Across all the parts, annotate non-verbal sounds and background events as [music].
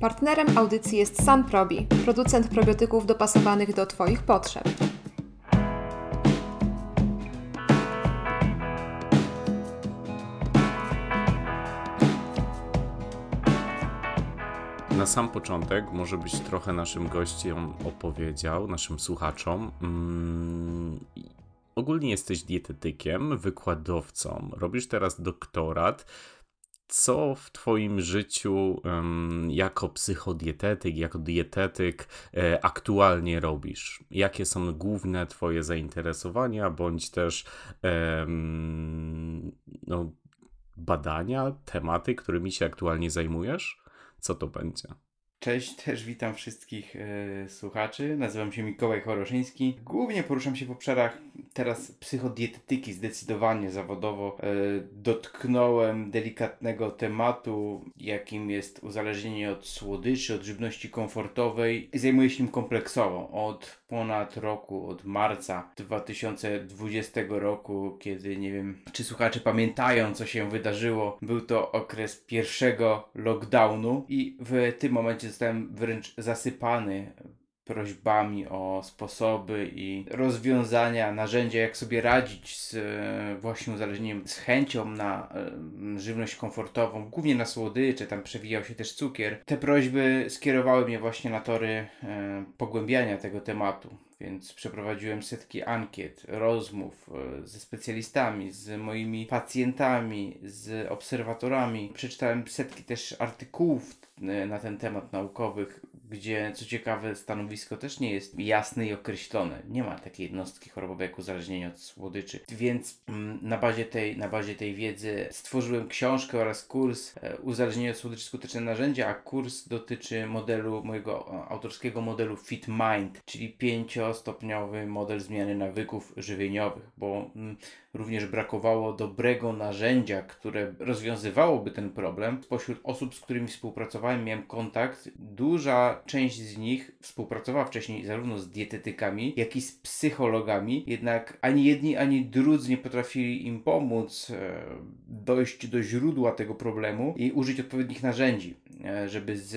Partnerem audycji jest Sunprobi, producent probiotyków dopasowanych do Twoich potrzeb. Na sam początek może być trochę naszym gościom opowiedział, naszym słuchaczom. Mm, ogólnie jesteś dietetykiem, wykładowcą, robisz teraz doktorat. Co w Twoim życiu jako psychodietetyk, jako dietetyk e, aktualnie robisz? Jakie są główne Twoje zainteresowania, bądź też no, badania, tematy, którymi się aktualnie zajmujesz? Co to będzie? Cześć, też witam wszystkich e, słuchaczy. Nazywam się Mikołaj Choroszyński. Głównie poruszam się w obszarach teraz psychodietetyki, zdecydowanie zawodowo. E, dotknąłem delikatnego tematu, jakim jest uzależnienie od słodyczy, od żywności komfortowej. Zajmuję się nim kompleksowo od ponad roku, od marca 2020 roku, kiedy nie wiem, czy słuchacze pamiętają, co się wydarzyło. Był to okres pierwszego lockdownu i w tym momencie zostałem wręcz zasypany prośbami o sposoby i rozwiązania, narzędzia, jak sobie radzić z e, właśnie uzależnieniem, z chęcią na e, żywność komfortową, głównie na słodycze, tam przewijał się też cukier. Te prośby skierowały mnie właśnie na tory e, pogłębiania tego tematu. Więc przeprowadziłem setki ankiet, rozmów ze specjalistami, z moimi pacjentami, z obserwatorami. Przeczytałem setki też artykułów na ten temat naukowych, gdzie co ciekawe stanowisko też nie jest jasne i określone. Nie ma takiej jednostki chorobowej jak uzależnienie od słodyczy. Więc mm, na bazie tej, na bazie tej wiedzy stworzyłem książkę oraz kurs e, uzależnienie od słodyczy skuteczne narzędzia, a kurs dotyczy modelu mojego e, autorskiego modelu Fit Mind, czyli pięciostopniowy model zmiany nawyków żywieniowych, bo mm, również brakowało dobrego narzędzia, które rozwiązywałoby ten problem. Spośród osób, z którymi współpracowałem, miałem kontakt. Duża część z nich współpracowała wcześniej zarówno z dietetykami, jak i z psychologami, jednak ani jedni, ani drudzy nie potrafili im pomóc e, dojść do źródła tego problemu i użyć odpowiednich narzędzi, e, żeby z,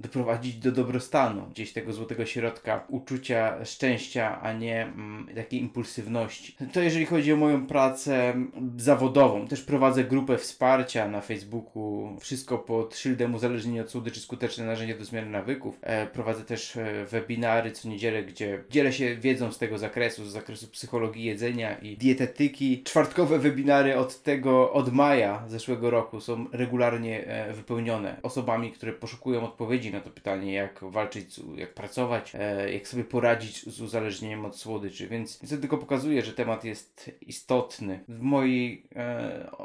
doprowadzić do dobrostanu, gdzieś tego złotego środka, uczucia szczęścia, a nie mm, takiej impulsywności. To jeżeli chodzi o moją pracę zawodową. Też prowadzę grupę wsparcia na Facebooku. Wszystko pod szyldem uzależnienie od słodyczy skuteczne narzędzia do zmiany nawyków. E, prowadzę też e, webinary co niedzielę, gdzie dzielę się wiedzą z tego zakresu, z zakresu psychologii jedzenia i dietetyki. Czwartkowe webinary od tego, od maja zeszłego roku są regularnie e, wypełnione osobami, które poszukują odpowiedzi na to pytanie, jak walczyć, jak pracować, jak sobie poradzić z uzależnieniem od słodyczy. Więc, to tylko pokazuje, że temat jest istotny w mojej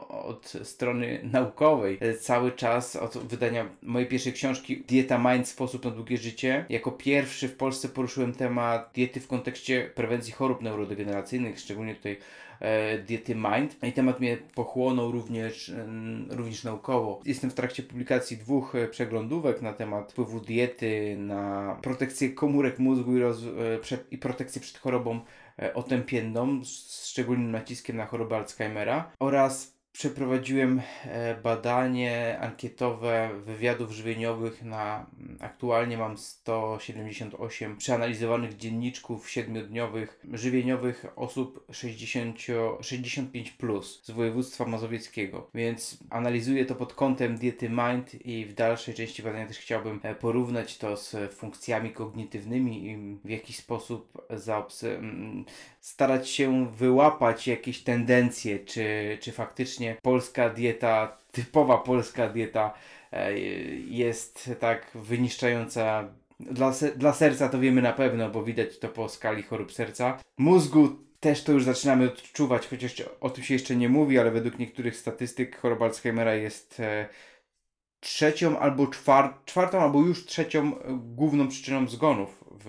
od strony naukowej cały czas od wydania mojej pierwszej książki Dieta Mind Sposób na długie życie. Jako pierwszy w Polsce poruszyłem temat diety w kontekście prewencji chorób neurodegeneracyjnych, szczególnie tutaj e, diety Mind. I temat mnie pochłonął również, e, również naukowo. Jestem w trakcie publikacji dwóch e, przeglądówek na temat wpływu diety na protekcję komórek mózgu i, roz, e, przed, i protekcję przed chorobą E, otępienną, z szczególnym naciskiem na chorobę Alzheimera oraz przeprowadziłem e, badanie ankietowe wywiadów żywieniowych na mm, aktualnie mam 178 przeanalizowanych dzienniczków siedmiodniowych żywieniowych osób 60, 65 plus z województwa mazowieckiego. Więc analizuję to pod kątem diety mind i w dalszej części badania też chciałbym e, porównać to z funkcjami kognitywnymi i w jakiś sposób zaobserwować starać się wyłapać jakieś tendencje, czy, czy faktycznie polska dieta, typowa polska dieta jest tak wyniszczająca. Dla, dla serca to wiemy na pewno, bo widać to po skali chorób serca. Mózgu też to już zaczynamy odczuwać, chociaż o tym się jeszcze nie mówi, ale według niektórych statystyk choroba Alzheimera jest e, trzecią albo czwar czwartą, albo już trzecią główną przyczyną zgonów w,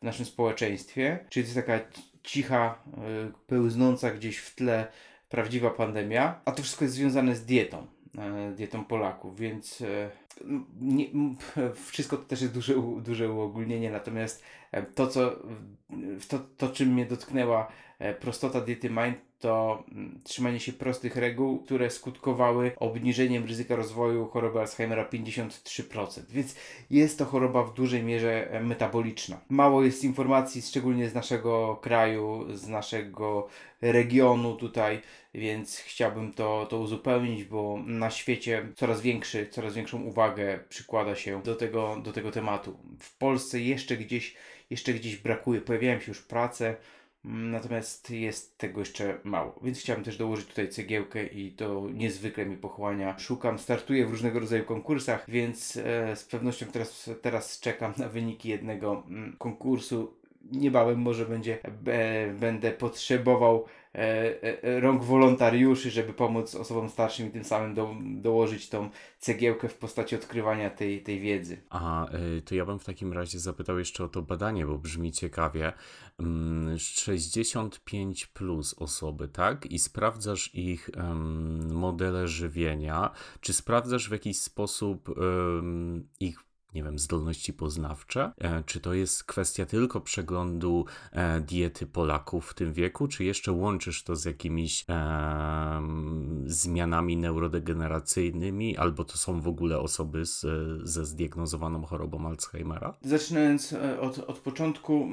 w naszym społeczeństwie. Czyli to jest taka cicha, y, pełznąca gdzieś w tle prawdziwa pandemia, a to wszystko jest związane z dietą, e, dietą Polaków, więc e, nie, [laughs] wszystko to też jest duże, duże uogólnienie, natomiast to, co, to, to czym mnie dotknęła prostota diety Mind, to mm, trzymanie się prostych reguł, które skutkowały obniżeniem ryzyka rozwoju choroby Alzheimera 53%. Więc jest to choroba w dużej mierze e, metaboliczna. Mało jest informacji, szczególnie z naszego kraju, z naszego regionu tutaj, więc chciałbym to, to uzupełnić, bo na świecie coraz większy, coraz większą uwagę przykłada się do tego, do tego tematu. W Polsce jeszcze gdzieś, jeszcze gdzieś brakuje, pojawiają się już prace, Natomiast jest tego jeszcze mało, więc chciałem też dołożyć tutaj cegiełkę i to niezwykle mi pochłania. Szukam, startuję w różnego rodzaju konkursach, więc e, z pewnością teraz, teraz czekam na wyniki jednego mm, konkursu. Niebawem może będzie, e, będę potrzebował rąk wolontariuszy, żeby pomóc osobom starszym i tym samym do, dołożyć tą cegiełkę w postaci odkrywania tej, tej wiedzy. A e, to ja bym w takim razie zapytał jeszcze o to badanie, bo brzmi ciekawie. 65 mm, plus osoby, tak? I sprawdzasz ich modele żywienia. Czy sprawdzasz w jakiś sposób ich nie wiem, zdolności poznawcze? E, czy to jest kwestia tylko przeglądu e, diety Polaków w tym wieku, czy jeszcze łączysz to z jakimiś e, zmianami neurodegeneracyjnymi, albo to są w ogóle osoby z, ze zdiagnozowaną chorobą Alzheimera? Zaczynając od, od początku,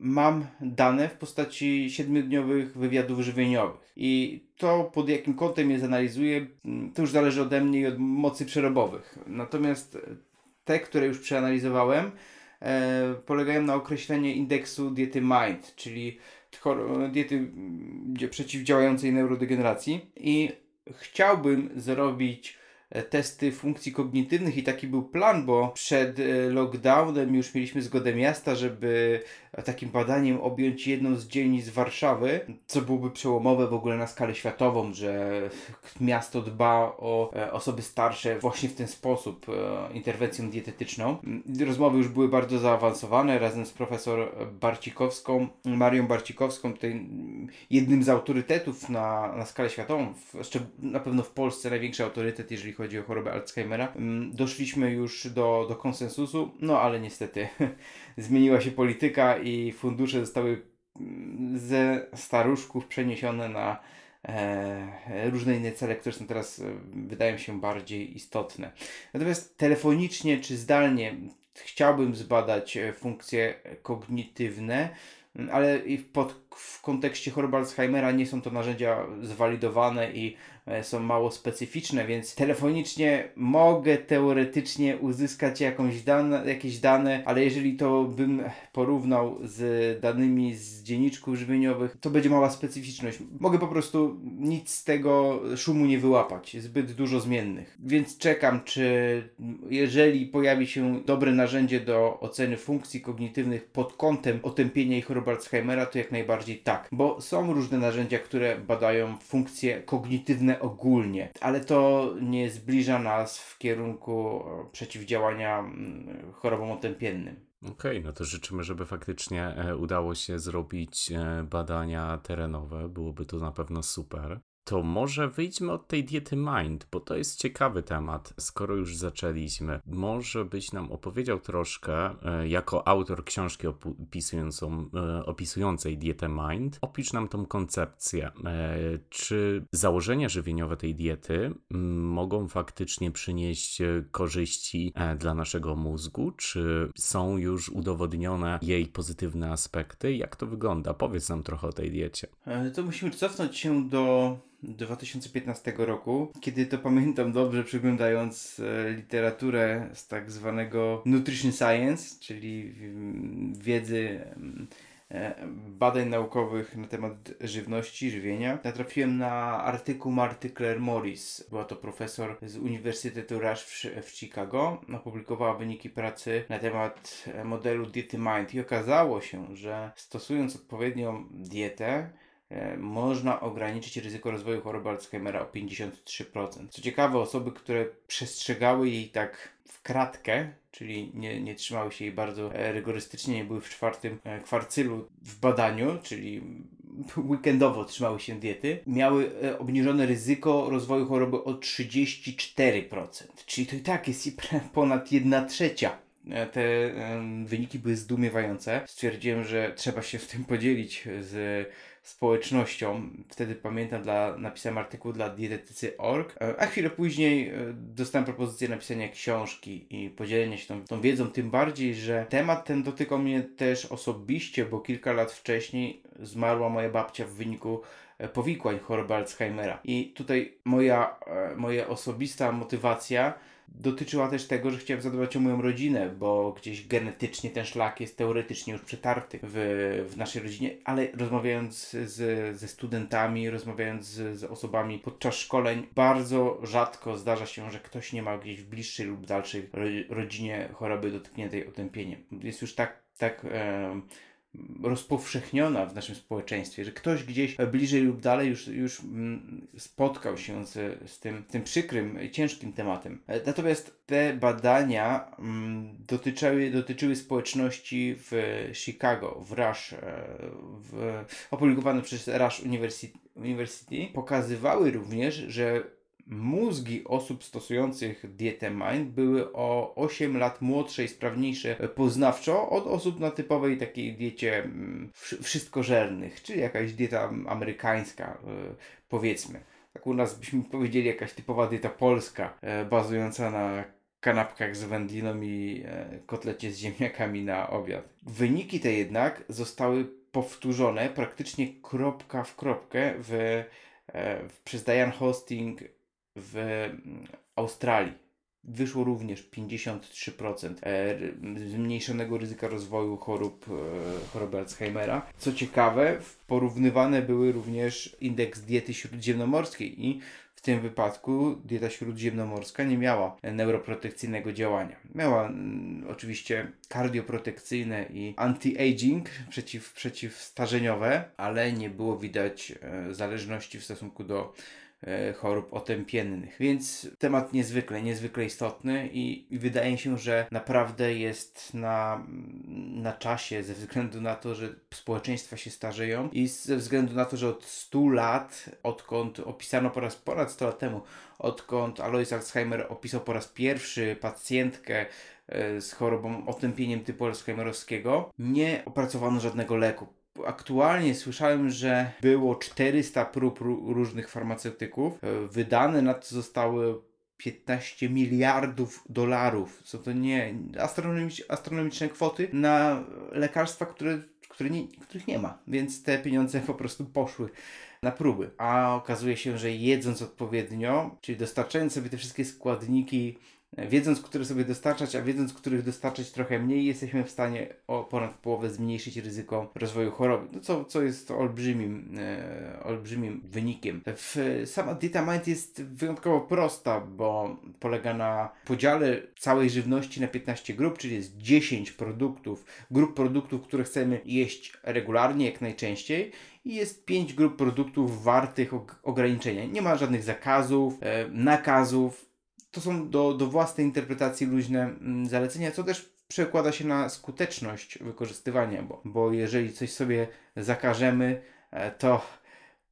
mam dane w postaci siedmiodniowych wywiadów żywieniowych. I to, pod jakim kątem je zanalizuję, to już zależy ode mnie i od mocy przerobowych. Natomiast te, które już przeanalizowałem, e, polegają na określeniu indeksu diety MIND, czyli diety przeciwdziałającej neurodegeneracji. I chciałbym zrobić testy funkcji kognitywnych i taki był plan, bo przed e, lockdownem już mieliśmy zgodę miasta, żeby takim badaniem objąć jedną z dzielnic Warszawy, co byłoby przełomowe w ogóle na skalę światową, że miasto dba o e, osoby starsze właśnie w ten sposób, interwencją dietetyczną. Rozmowy już były bardzo zaawansowane, razem z profesor Barcikowską, Marią Barcikowską, tutaj jednym z autorytetów na, na skalę światową, w, na pewno w Polsce największy autorytet, jeżeli chodzi o chorobę Alzheimera. Mm, doszliśmy już do, do konsensusu, no ale niestety [laughs] zmieniła się polityka i fundusze zostały mm, ze staruszków przeniesione na e, różne inne cele, które są teraz, e, wydają się bardziej istotne. Natomiast telefonicznie czy zdalnie chciałbym zbadać e, funkcje kognitywne, mm, ale i pod, w kontekście choroby Alzheimera nie są to narzędzia zwalidowane i są mało specyficzne, więc telefonicznie mogę teoretycznie uzyskać jakąś dane, jakieś dane, ale jeżeli to bym porównał z danymi z dzienniczków żywieniowych, to będzie mała specyficzność. Mogę po prostu nic z tego szumu nie wyłapać. Zbyt dużo zmiennych. Więc czekam, czy jeżeli pojawi się dobre narzędzie do oceny funkcji kognitywnych pod kątem otępienia i choroby Alzheimera, to jak najbardziej tak. Bo są różne narzędzia, które badają funkcje kognitywne ogólnie, ale to nie zbliża nas w kierunku przeciwdziałania mm, chorobom otępiennym. Okej, okay, no to życzymy, żeby faktycznie e, udało się zrobić e, badania terenowe. Byłoby to na pewno super to może wyjdźmy od tej diety Mind, bo to jest ciekawy temat, skoro już zaczęliśmy. Może byś nam opowiedział troszkę, e, jako autor książki e, opisującej dietę Mind, opisz nam tą koncepcję. E, czy założenia żywieniowe tej diety mogą faktycznie przynieść korzyści dla naszego mózgu? Czy są już udowodnione jej pozytywne aspekty? Jak to wygląda? Powiedz nam trochę o tej diecie. To musimy cofnąć się do 2015 roku, kiedy to pamiętam dobrze, przyglądając e, literaturę z tak zwanego Nutrition Science, czyli wiedzy e, badań naukowych na temat żywności, żywienia, natrafiłem na artykuł Marty Claire Morris. Była to profesor z Uniwersytetu Rush w, w Chicago. Opublikowała wyniki pracy na temat e, modelu diety Mind i okazało się, że stosując odpowiednią dietę, można ograniczyć ryzyko rozwoju choroby Alzheimera o 53%. Co ciekawe, osoby, które przestrzegały jej tak w kratkę, czyli nie, nie trzymały się jej bardzo e, rygorystycznie, nie były w czwartym e, kwarcylu w badaniu, czyli weekendowo trzymały się diety, miały e, obniżone ryzyko rozwoju choroby o 34%. Czyli to i tak jest ponad 1 trzecia e, te wyniki były zdumiewające. Stwierdziłem, że trzeba się w tym podzielić z społecznością. Wtedy pamiętam, dla, napisałem artykuł dla dietetycy.org, e, a chwilę później e, dostałem propozycję napisania książki i podzielenia się tą, tą wiedzą, tym bardziej, że temat ten dotykał mnie też osobiście, bo kilka lat wcześniej zmarła moja babcia w wyniku e, powikłań choroby Alzheimera. I tutaj moja, moja osobista motywacja dotyczyła też tego, że chciałem zadbać o moją rodzinę, bo gdzieś genetycznie ten szlak jest teoretycznie już przetarty w, w naszej rodzinie, ale rozmawiając z, ze studentami, rozmawiając z, z osobami podczas szkoleń, bardzo rzadko zdarza się, że ktoś nie ma gdzieś w bliższej lub dalszej rodzinie choroby dotkniętej otępieniem. Jest już tak, tak e, rozpowszechniona w naszym społeczeństwie, że ktoś gdzieś bliżej lub dalej już, już mm, spotkał się z, z tym, tym przykrym, ciężkim tematem. Natomiast te badania mm, dotyczyły, dotyczyły społeczności w Chicago, w Rush, e, w, opublikowane przez Rush University, University pokazywały również, że mózgi osób stosujących dietę MIND były o 8 lat młodsze i sprawniejsze poznawczo od osób na typowej takiej diecie mm, wszystkożernych, czyli jakaś dieta amerykańska, e, powiedzmy. Tak u nas byśmy powiedzieli jakaś typowa dieta polska, e, bazująca na kanapkach z wędliną i e, kotlecie z ziemniakami na obiad. Wyniki te jednak zostały powtórzone praktycznie kropka w kropkę w, przez Diane Hosting w mm, Australii wyszło również 53% e, zmniejszonego ryzyka rozwoju chorób, e, choroby Alzheimera. Co ciekawe, porównywane były również indeks diety śródziemnomorskiej i w tym wypadku dieta śródziemnomorska nie miała neuroprotekcyjnego działania. Miała mm, oczywiście kardioprotekcyjne i anti-aging, przeciw, przeciwstarzeniowe, ale nie było widać e, zależności w stosunku do chorób otępiennych. Więc temat niezwykle, niezwykle istotny i, i, wydaje się, że naprawdę jest na, na czasie ze względu na to, że społeczeństwa się starzeją i ze względu na to, że od 100 lat, odkąd opisano po raz ponad 100 lat temu, odkąd Alois Alzheimer opisał po raz pierwszy pacjentkę e, z chorobą otępieniem typu alzheimerowskiego, nie opracowano żadnego leku aktualnie słyszałem, że było 400 prób różnych farmaceutyków. E, wydane na to zostały 15 miliardów dolarów. Są to nie astronomicz, astronomiczne kwoty na lekarstwa, które, które nie, których nie ma. Więc te pieniądze po prostu poszły na próby. A okazuje się, że jedząc odpowiednio, czyli dostarczając sobie te wszystkie składniki wiedząc, które sobie dostarczać, a wiedząc, których dostarczać trochę mniej, jesteśmy w stanie o ponad połowę zmniejszyć ryzyko rozwoju choroby, no co, co jest olbrzymim, e, olbrzymim wynikiem. W, sama dieta mind jest wyjątkowo prosta, bo polega na podziale całej żywności na 15 grup, czyli jest 10 produktów, grup produktów, które chcemy jeść regularnie, jak najczęściej i jest 5 grup produktów wartych ograniczenia. Nie ma żadnych zakazów, e, nakazów, to są do, do własnej interpretacji luźne mm, zalecenia, co też przekłada się na skuteczność wykorzystywania, bo, bo jeżeli coś sobie zakażemy, e, to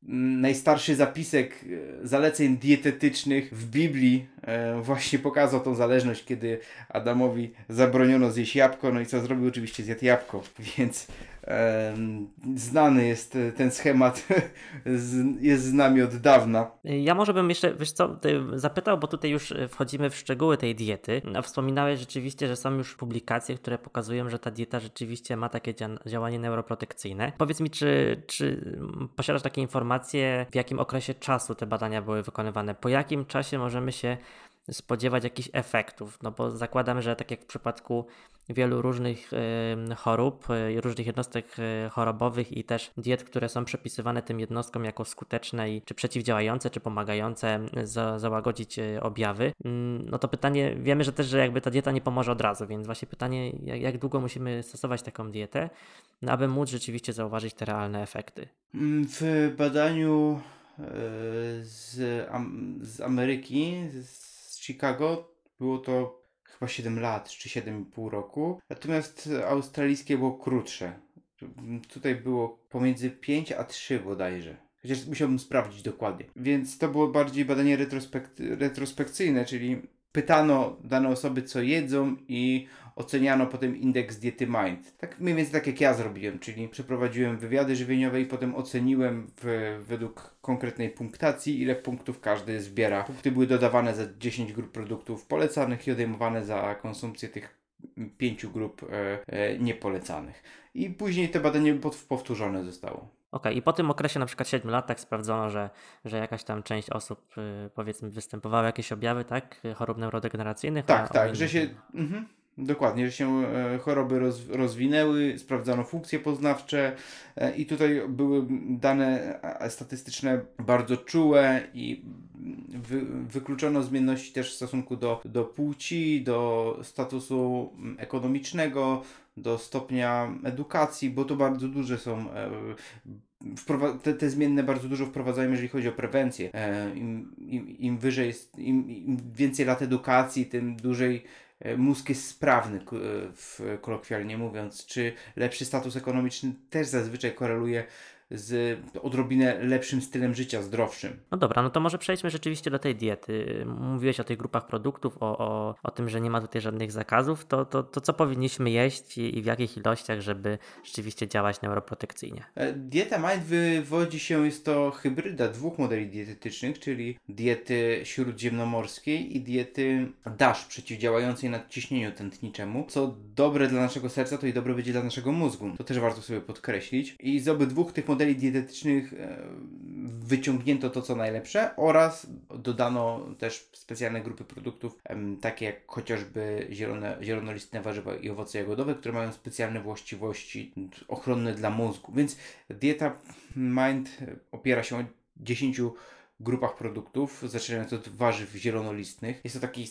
mm, najstarszy zapisek e, zaleceń dietetycznych w Biblii e, właśnie pokazał tą zależność, kiedy Adamowi zabroniono zjeść jabłko, no i co zrobił? Oczywiście zjadł jabłko, [laughs] więc znany jest ten schemat, [laughs] jest z nami od dawna. Ja może bym jeszcze, wiesz co, zapytał, bo tutaj już wchodzimy w szczegóły tej diety. Wspominałeś rzeczywiście, że są już publikacje, które pokazują, że ta dieta rzeczywiście ma takie działanie neuroprotekcyjne. Powiedz mi, czy, czy posiadasz takie informacje, w jakim okresie czasu te badania były wykonywane? Po jakim czasie możemy się spodziewać jakichś efektów, no bo zakładam, że tak jak w przypadku wielu różnych y, chorób, y, różnych jednostek y, chorobowych i też diet, które są przepisywane tym jednostkom jako skuteczne i czy przeciwdziałające, czy pomagające za, załagodzić objawy, mm, no to pytanie, wiemy, że też, że jakby ta dieta nie pomoże od razu, więc właśnie pytanie, jak, jak długo musimy stosować taką dietę, no aby móc rzeczywiście zauważyć te realne efekty? Mm, w badaniu z, z Ameryki, z Chicago było to chyba 7 lat, czy 7,5 roku. Natomiast australijskie było krótsze. Tutaj było pomiędzy 5 a 3 bodajże. Chociaż musiałbym sprawdzić dokładnie. Więc to było bardziej badanie retrospek- retrospekcyjne, czyli pytano dane osoby, co jedzą i oceniano potem indeks diety Mind. Tak mniej więcej tak jak ja zrobiłem, czyli przeprowadziłem wywiady żywieniowe i potem oceniłem w, według konkretnej punktacji, ile punktów każdy zbiera. Punkty były dodawane za 10 grup produktów polecanych i odejmowane za konsumpcję tych pięciu grup e, e, niepolecanych. I później te badanie powtórzone zostało. Okej, okay. i po tym okresie na przykład 7 lat tak sprawdzono, że, że jakaś tam część osób y, powiedzmy występowały jakieś objawy, tak? Chorób neurodegeneracyjnych. Tak, tak, że się... Mhm. Dokładnie, że się e, choroby roz, rozwinęły, sprawdzano funkcje poznawcze e, i tutaj były dane statystyczne bardzo czułe i wy, wykluczono zmienności też w stosunku do, do płci, do statusu ekonomicznego, do stopnia edukacji, bo to bardzo duże są. E, te, te zmienne bardzo dużo wprowadzają, jeżeli chodzi o prewencję. Im, im, im wyżej, jest, im, im więcej lat edukacji, tym dłużej E, mózg jest sprawny, e, w, kolokwialnie mówiąc, czy lepszy status ekonomiczny też zazwyczaj koreluje z odrobinę lepszym stylem życia, zdrowszym. No dobra, no to może przejdźmy rzeczywiście do tej diety. Mówiłeś o tych grupach produktów, o, o, o tym, że nie ma tutaj żadnych zakazów. To, to, to co powinniśmy jeść i, i w jakich ilościach, żeby rzeczywiście działać neuroprotekcyjnie? E, dieta Mind wywodzi się, jest to hybryda dwóch modeli dietetycznych, czyli diety śródziemnomorskiej i diety DASH, przeciwdziałającej nadciśnieniu tętniczemu. Co dobre dla naszego serca, to i dobre będzie dla naszego mózgu. To też warto sobie podkreślić. I z obydwu tych modeli modeli dietetycznych e, wyciągnięto to, co najlepsze oraz dodano też specjalne grupy produktów, takie jak chociażby zielone, zielonolistne warzywa i owoce jagodowe, które mają specjalne właściwości ochronne dla mózgu. Więc dieta Mind opiera się o 10 grupach produktów, zaczynając od warzyw zielonolistnych. Jest to taki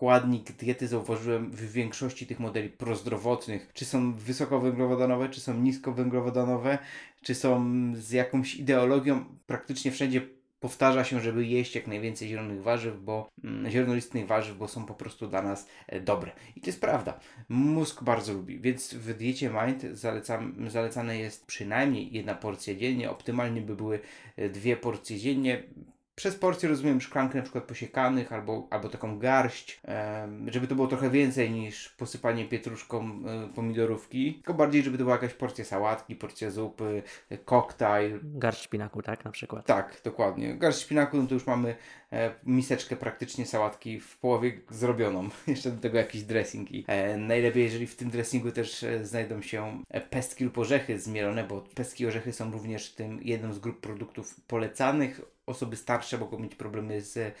składnik diety zauważyłem w większości tych modeli prozdrowotnych, czy są wysokowęglowodanowe, czy są niskowęglowodanowe, czy są z jakąś ideologią, praktycznie wszędzie powtarza się, żeby jeść jak najwięcej zielonych warzyw, bo mm, zielonolistnych warzyw, bo są po prostu dla nas e, dobre. I to jest prawda. Mózg bardzo lubi, więc w diecie Mind zalecam, zalecane jest przynajmniej jedna porcja dziennie. Optymalnie by były e, dwie porcje dziennie przez porcję rozumiem szklankę na przykład posiekanych albo, albo taką garść, żeby to było trochę więcej niż posypanie pietruszką e, pomidorówki, tylko bardziej, żeby to była jakaś porcja sałatki, porcja zupy, e, koktajl. Garść szpinaku, tak na przykład. Tak, dokładnie. Garść szpinaku, no to już mamy e, miseczkę praktycznie sałatki w połowie zrobioną. [laughs] Jeszcze do tego jakiś dressing i najlepiej, jeżeli w tym dressingu też znajdą się pestki lub orzechy zmielone, bo pestki i orzechy są również tym jedną z grup produktów polecanych osoby starsze mogą mieć problemy z,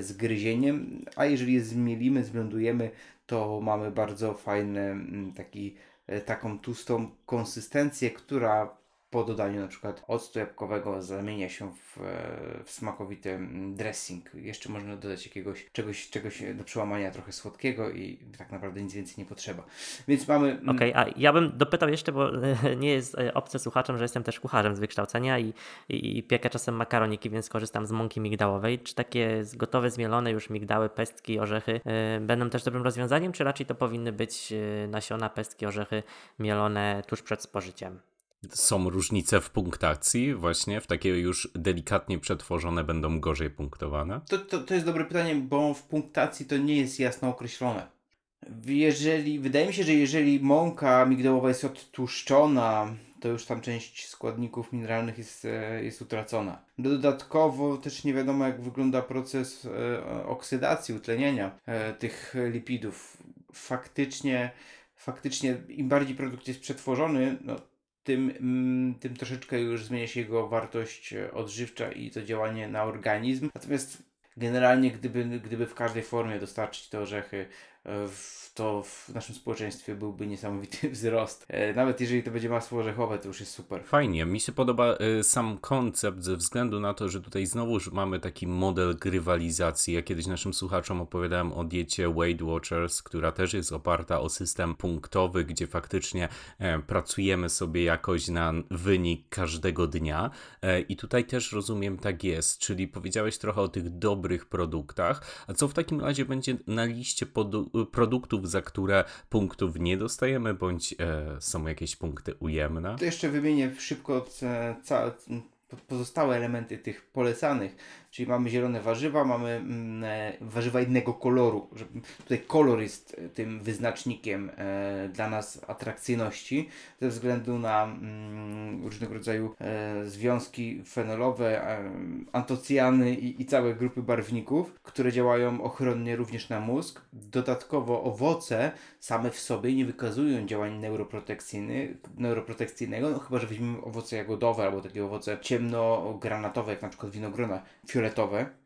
z gryzieniem, a jeżeli je zmielimy, zblendujemy, to mamy bardzo fajny taki, e, taką tłustą konsystencję, która po dodaniu na przykład octu jabłkowego zamienia się w, e, w smakowity dressing. Jeszcze można dodać jakiegoś czegoś, czegoś do przełamania trochę słodkiego i tak naprawdę nic więcej nie potrzeba. Więc mamy... Mm, Okej, okay, a ja bym dopytał jeszcze, bo [laughs] nie jest e, obce słuchaczom, że jestem też kucharzem z wykształcenia i, i, i piekę czasem makaroniki, więc korzystam z mąki migdałowej. Czy takie gotowe, zmielone już migdały, pestki, orzechy yy, będą też dobrym rozwiązaniem, czy raczej to powinny być nasiona, pestki, orzechy mielone tuż przed spożyciem? Są różnice w punktacji, właśnie w takie już delikatnie przetworzone będą gorzej punktowane? To, to, to jest dobre pytanie, bo w punktacji to nie jest jasno określone. Jeżeli, wydaje mi się, że jeżeli mąka migdałowa jest odtłuszczona, to już tam część składników mineralnych jest, e, jest utracona. Dodatkowo też nie wiadomo, jak wygląda proces e, oksydacji, utleniania e, tych lipidów. Faktycznie, faktycznie im bardziej produkt jest przetworzony, no, tym, mm, tym troszeczkę już zmienia się jego wartość e, odżywcza i to działanie na organizm. Natomiast generalnie, gdyby, gdyby w każdej formie dostarczyć te orzechy to w naszym społeczeństwie byłby niesamowity [laughs] wzrost. E, nawet jeżeli to będzie masło orzechowe, to już jest super. Fajnie, mi się podoba e, sam koncept ze względu na to, że tutaj znowuż mamy taki model grywalizacji. Ja kiedyś naszym słuchaczom opowiadałem o diecie Weight Watchers, która też jest oparta o system punktowy, gdzie faktycznie e, pracujemy sobie jakoś na wynik każdego dnia. I tutaj też rozumiem tak jest, czyli powiedziałeś trochę o tych dobrych produktach. A co w takim razie będzie na liście produktów, za które punktów nie dostajemy, bądź e, są jakieś punkty ujemne? To jeszcze wymienię szybko pozostałe elementy tych polecanych, czyli mamy zielone warzywa, mamy mm, e, warzywa innego koloru. Tutaj kolor jest e, tym wyznacznikiem e, dla nas atrakcyjności, ze względu na mm, różnego rodzaju związki fenolowe, antocjany i, i całe grupy barwników, które działają ochronnie również na mózg. Dodatkowo owoce same w sobie nie wykazują działań neuroprotekcyjnego, no, chyba że weźmiemy owoce jagodowe albo takie owoce ciemnogranatowe, jak na przykład winogrona fioletowe,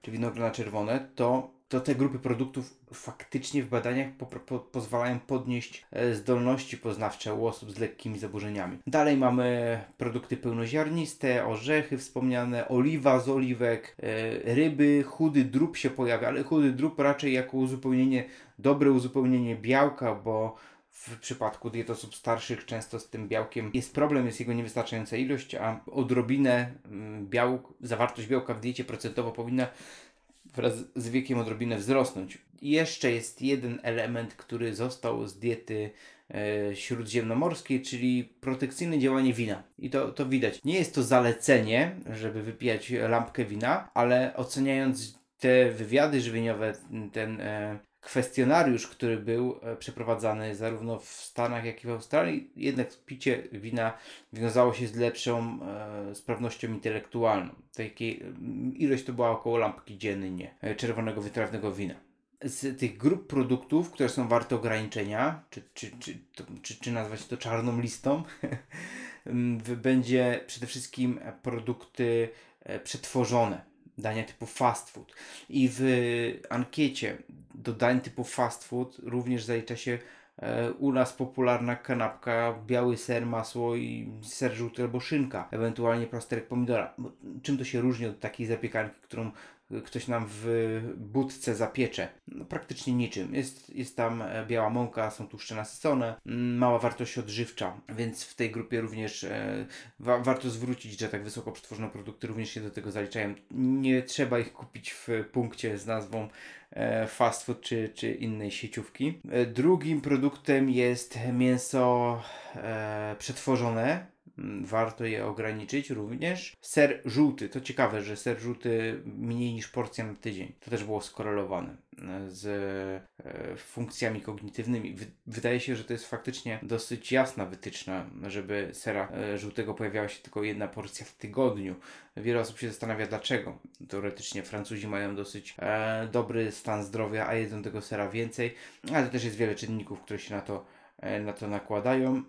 czy winogrona czerwone, to, to te grupy produktów faktycznie w badaniach po, po, pozwalają podnieść e, zdolności poznawcze u osób z lekkimi zaburzeniami. Dalej mamy produkty pełnoziarniste, orzechy wspomniane, oliwa z oliwek, e, ryby, chudy drób się pojawia, ale chudy drób raczej jako uzupełnienie, dobre uzupełnienie białka, bo w przypadku diet osób starszych często z tym białkiem jest problem, jest jego niewystarczająca ilość, a odrobinę mm, białk, zawartość białka w diecie procentowo powinna wraz z wiekiem odrobinę wzrosnąć. I jeszcze jest jeden element, który został z diety e, śródziemnomorskiej, czyli protekcyjne działanie wina. I to, to widać. Nie jest to zalecenie, żeby wypijać lampkę wina, ale oceniając te wywiady żywieniowe, ten e, kwestionariusz, który był e, przeprowadzany zarówno w Stanach, jak i w Australii, jednak picie wina wiązało się z lepszą e, sprawnością intelektualną. Takiej, ilość to była około lampki dziennie e, czerwonego wytrawnego wina. Z tych grup produktów, które są warte ograniczenia, czy, czy, czy, to, czy, czy nazwać to czarną listą, [laughs] będzie przede wszystkim produkty e, przetworzone dania typu fast food. I w ankiecie do dań typu fast food również zalicza się e, u nas popularna kanapka, biały ser, masło i ser żółty albo szynka, ewentualnie plasterek pomidora. Czym to się różni od takiej zapiekanki, którą ktoś nam w budce zapiecze. No, praktycznie niczym. Jest, jest tam e, biała mąka, są tłuszcze nasycone, mm, mała wartość odżywcza, więc w tej grupie również e, wa warto zwrócić, że tak wysoko przetworzone produkty również się do tego zaliczają. Nie trzeba ich kupić w punkcie z nazwą e, fast food czy, czy innej sieciówki. E, drugim produktem jest mięso e, przetworzone, warto je ograniczyć również. Ser żółty, to ciekawe, że ser żółty mniej niż porcja na tydzień. To też było skorelowane e, z e, funkcjami kognitywnymi. Wydaje się, że to jest faktycznie dosyć jasna wytyczna, żeby sera e, żółtego pojawiała się tylko jedna porcja w tygodniu. Wiele osób się zastanawia dlaczego. Teoretycznie Francuzi mają dosyć dobry stan zdrowia, a jedzą tego sera więcej, ale też jest wiele czynników, które się na to, na to nakładają.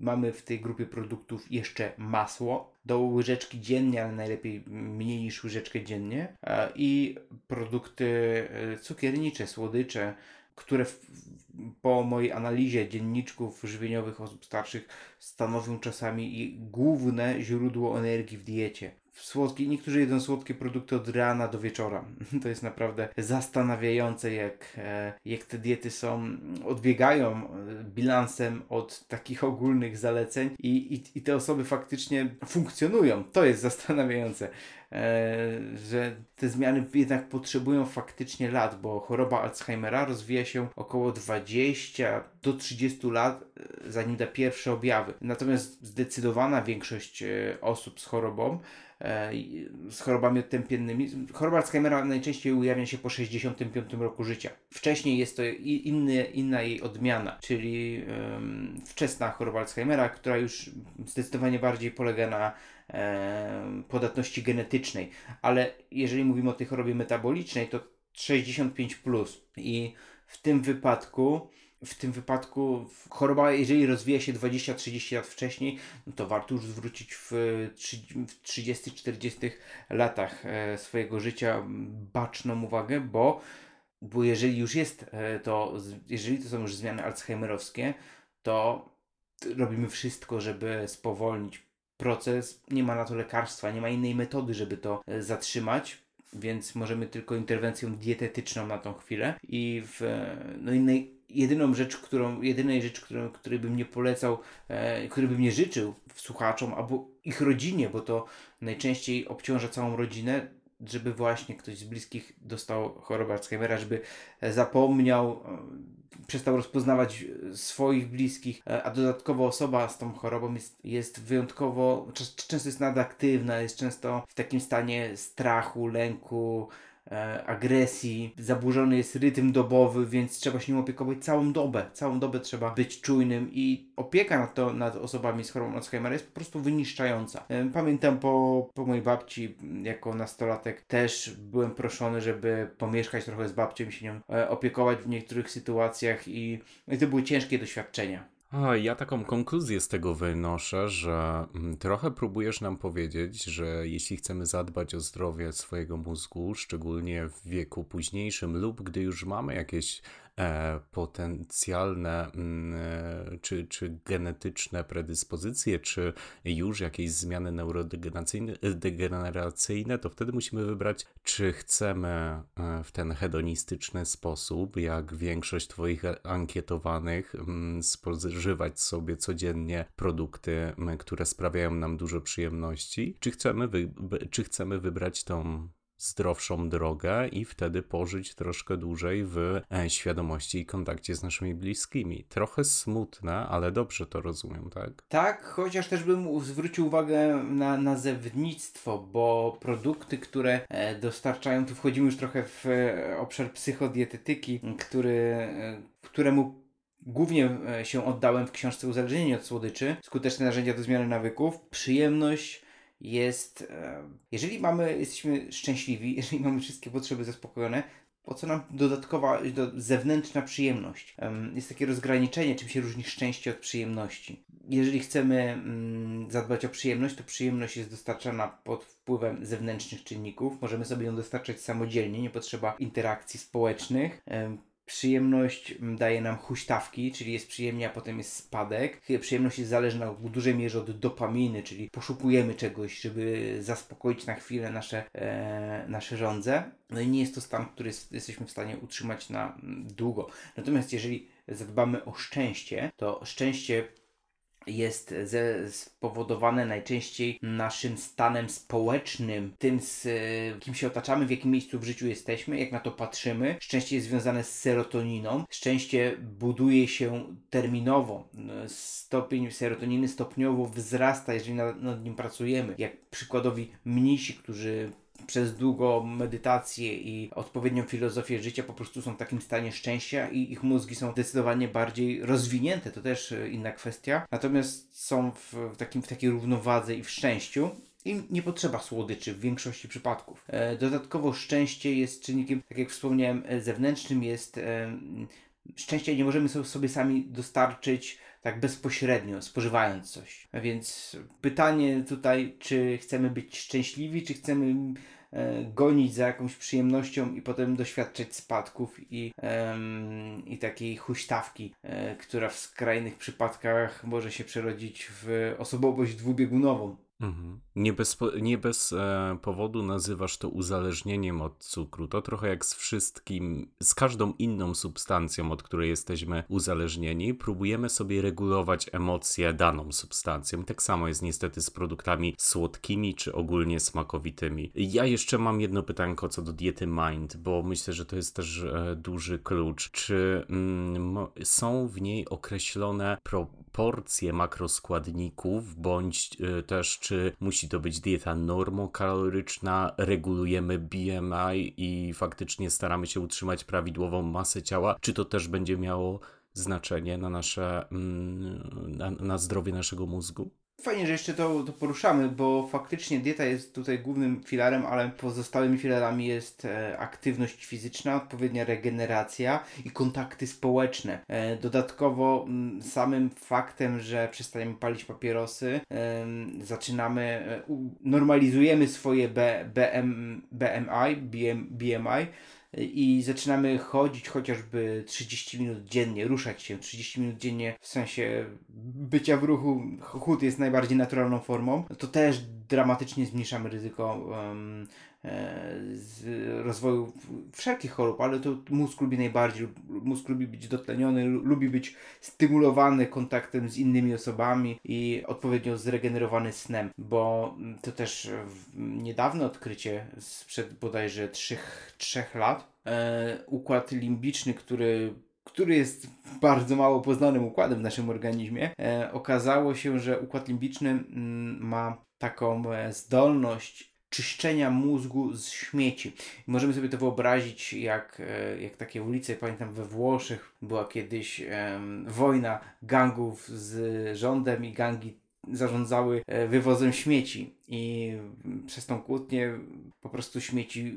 Mamy w tej grupie produktów jeszcze masło do łyżeczki dziennie, ale najlepiej mniej niż łyżeczkę dziennie. I produkty e, cukiernicze, słodycze, które w, po mojej analizie dzienniczków żywieniowych osób starszych stanowią czasami główne źródło energii w diecie słodkie, niektórzy jedzą słodkie produkty od rana do wieczora. [laughs] To jest naprawdę zastanawiające, jak, e, jak te diety są, odbiegają e, bilansem od takich ogólnych zaleceń i, i, i te osoby faktycznie funkcjonują. To jest zastanawiające. E, że te zmiany jednak potrzebują faktycznie lat, bo choroba Alzheimera rozwija się około 20 do 30 lat, zanim da pierwsze objawy. Natomiast zdecydowana większość osób z chorobą z chorobami odtępiennymi. Choroba Alzheimera najczęściej ujawnia się po 65 roku życia. Wcześniej jest to inny, inna jej odmiana, czyli wczesna choroba Alzheimera, która już zdecydowanie bardziej polega na podatności genetycznej. Ale jeżeli mówimy o tej chorobie metabolicznej, to 65 plus. I w tym wypadku w tym wypadku choroba, jeżeli rozwija się 20-30 lat wcześniej, no to warto już zwrócić w 30-40 latach e, swojego życia baczną uwagę, bo, bo jeżeli już jest e, to, jeżeli to są już zmiany alzheimerowskie, to robimy wszystko, żeby spowolnić proces. Nie ma na to lekarstwa, nie ma innej metody, żeby to e, zatrzymać więc możemy tylko interwencją dietetyczną na tą chwilę i w no innej jedyną rzecz, którą, jedynej rzecz, którą, której bym nie polecał, e, który bym nie życzył słuchaczom albo ich rodzinie, bo to najczęściej obciąża całą rodzinę, żeby właśnie ktoś z bliskich dostał chorobę Alzheimera, żeby e, zapomniał, e, przestał rozpoznawać e, swoich bliskich, a dodatkowo osoba z tą chorobą jest, jest wyjątkowo, często jest nadaktywna, jest często w takim stanie strachu, lęku, e, agresji, zaburzony jest rytm dobowy, więc trzeba się nim opiekować całą dobę. Całą dobę trzeba być czujnym i opieka nad, to, nad osobami z chorobą Alzheimera jest po prostu wyniszczająca. E, Pamiętam po, po mojej babci, jako nastolatek, też byłem proszony, żeby pomieszkać trochę z babcią i się nią e, opiekować w niektórych sytuacjach i, i to były ciężkie doświadczenia. A, ja taką konkluzję z tego wynoszę, że mm, trochę próbujesz nam powiedzieć, że jeśli chcemy zadbać o zdrowie swojego mózgu, szczególnie w wieku późniejszym lub gdy już mamy jakieś potencjalne mm, e, czy, czy genetyczne predyspozycje, czy już jakieś zmiany neurodegeneracyjne, degeneracyjne, to wtedy musimy wybrać, czy chcemy e, w ten hedonistyczny sposób, jak większość Twoich ankietowanych, mm, spożywać sobie codziennie produkty, m, które sprawiają nam dużo przyjemności, czy chcemy, wy, czy chcemy wybrać tą zdrowszą drogę i wtedy pożyć troszkę dłużej w e, świadomości i kontakcie z naszymi bliskimi. Trochę smutne, ale dobrze to rozumiem, tak? Tak, chociaż też bym zwrócił uwagę na nazewnictwo, bo produkty, które e, dostarczają, tu wchodzimy już trochę w e, obszar psychodietetyki, który, któremu głównie się oddałem w książce Uzależnienie od słodyczy, skuteczne narzędzia do zmiany nawyków. Przyjemność jest, e, jeżeli mamy, jesteśmy szczęśliwi, [laughs] jeżeli mamy wszystkie potrzeby zaspokojone, po co nam dodatkowa, do, zewnętrzna przyjemność? Em, Jest takie rozgraniczenie, czym się różni szczęście od przyjemności. Jeżeli chcemy mm, zadbać o przyjemność, to przyjemność jest dostarczana pod wpływem zewnętrznych czynników. Możemy sobie ją dostarczać samodzielnie, nie potrzeba interakcji społecznych. Em, Przyjemność mm, daje nam huśtawki, czyli jest przyjemnie, a potem jest spadek. Przyjemność jest zależna w dużej mierze od dopaminy, czyli poszukujemy czegoś, żeby zaspokoić na chwilę nasze, e, nasze żądze. No i nie jest to stan, który jest, jesteśmy w stanie utrzymać na mm, długo. Natomiast jeżeli zadbamy o szczęście, to szczęście jest ze, spowodowane najczęściej naszym stanem społecznym, tym z e, kim się otaczamy, w jakim miejscu w życiu jesteśmy, jak na to patrzymy. Szczęście jest związane z serotoniną. Szczęście buduje się terminowo. Stopień serotoniny stopniowo wzrasta, jeżeli nad, nad nim pracujemy. Jak przykładowi mnisi, którzy przez długą medytację i odpowiednią filozofię życia po prostu są w takim stanie szczęścia i ich mózgi są zdecydowanie bardziej rozwinięte, to też e, inna kwestia. Natomiast są w, takim, w takiej równowadze i w szczęściu. I nie potrzeba słodyczy w większości przypadków. E, dodatkowo szczęście jest czynnikiem, tak jak wspomniałem, e, zewnętrznym jest szczęścia nie możemy so- sobie sami dostarczyć tak bezpośrednio, spożywając coś. A więc pytanie tutaj, czy chcemy być szczęśliwi, czy chcemy e, gonić za jakąś przyjemnością i potem doświadczać spadków i, em, i takiej huśtawki, e, która w skrajnych przypadkach może się przerodzić w osobowość dwubiegunową. Mhm. Nie bez, nie bez e, powodu nazywasz to uzależnieniem od cukru. To trochę jak z wszystkim, z każdą inną substancją, od której jesteśmy uzależnieni, próbujemy sobie regulować emocje daną substancją. Tak samo jest niestety z produktami słodkimi czy ogólnie smakowitymi. Ja jeszcze mam jedno pytanko co do diety Mind, bo myślę, że to jest też e, duży klucz. Czy mm, są w niej określone proporcje makroskładników, bądź e, też czy musi to być dieta normokaloryczna, regulujemy BMI i faktycznie staramy się utrzymać prawidłową masę ciała, czy to też będzie miało znaczenie na nasze, mm, na, na zdrowie naszego mózgu? Fajnie, że jeszcze to, to poruszamy, bo faktycznie dieta jest tutaj głównym filarem, ale pozostałymi filarami jest e, aktywność fizyczna, odpowiednia regeneracja i kontakty społeczne. E, dodatkowo m, samym faktem, że przestajemy palić papierosy, zaczynamy, e, u- normalizujemy swoje B, BM, BMI, BM, BMI i zaczynamy chodzić chociażby 30 minut dziennie, ruszać się 30 minut dziennie w sensie bycia w ruchu, chód jest najbardziej naturalną formą, to też dramatycznie zmniejszamy ryzyko e, z rozwoju wszelkich chorób, ale to mózg lubi najbardziej. Mózg lubi być dotleniony, lu- lubi być stymulowany kontaktem z innymi osobami i odpowiednio zregenerowany snem, bo to też niedawne odkrycie sprzed bodajże 3, 3 lat. E, układ limbiczny, który który jest bardzo mało poznanym układem w naszym organizmie, e, okazało się, że układ limbiczny mm, ma taką e, zdolność czyszczenia mózgu z śmieci. Możemy sobie to wyobrazić jak, e, jak takie ulice, pamiętam we Włoszech była kiedyś em, wojna gangów z rządem i gangi zarządzały e, wywozem śmieci i przez tą kłótnię po prostu śmieci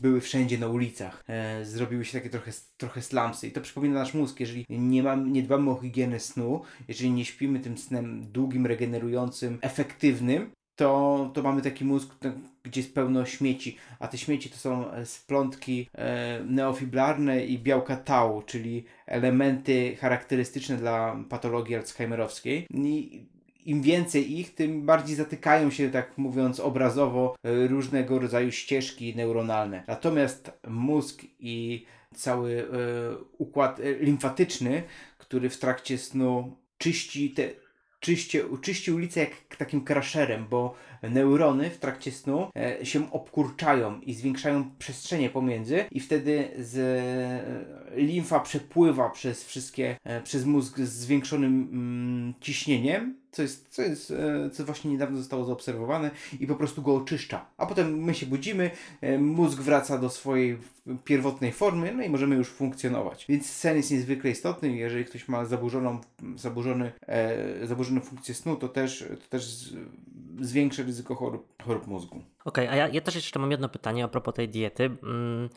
były wszędzie na ulicach. E, zrobiły się takie trochę, trochę slumsy i to przypomina nasz mózg, jeżeli nie, mam, nie dbamy o higienę snu, jeżeli nie śpimy tym snem długim, regenerującym, efektywnym, to, to mamy taki mózg, gdzie jest pełno śmieci, a te śmieci to są e, splątki e, neofiblarne i białka tau, czyli elementy charakterystyczne dla patologii alzheimerowskiej. I im więcej ich, tym bardziej zatykają się, tak mówiąc obrazowo, e, różnego rodzaju ścieżki neuronalne. Natomiast mózg i cały e, układ e, limfatyczny, który w trakcie snu czyści te, czyści, czyści ulicę jak takim crasherem, bo neurony w trakcie snu e, się obkurczają i zwiększają przestrzenie pomiędzy i wtedy z, e, limfa przepływa przez wszystkie, e, przez mózg z zwiększonym mm, ciśnieniem, co jest, co jest, e, co właśnie niedawno zostało zaobserwowane i po prostu go oczyszcza. A potem my się budzimy, e, mózg wraca do swojej pierwotnej formy, no i możemy już funkcjonować. Więc sen jest niezwykle istotny jeżeli ktoś ma zaburzoną, zaburzony, e, zaburzone funkcje snu, to też, to też zwiększa ryzyko chorób, chorób mózgu. Okej, a ja, ja też jeszcze mam jedno pytanie a propos tej diety. mm,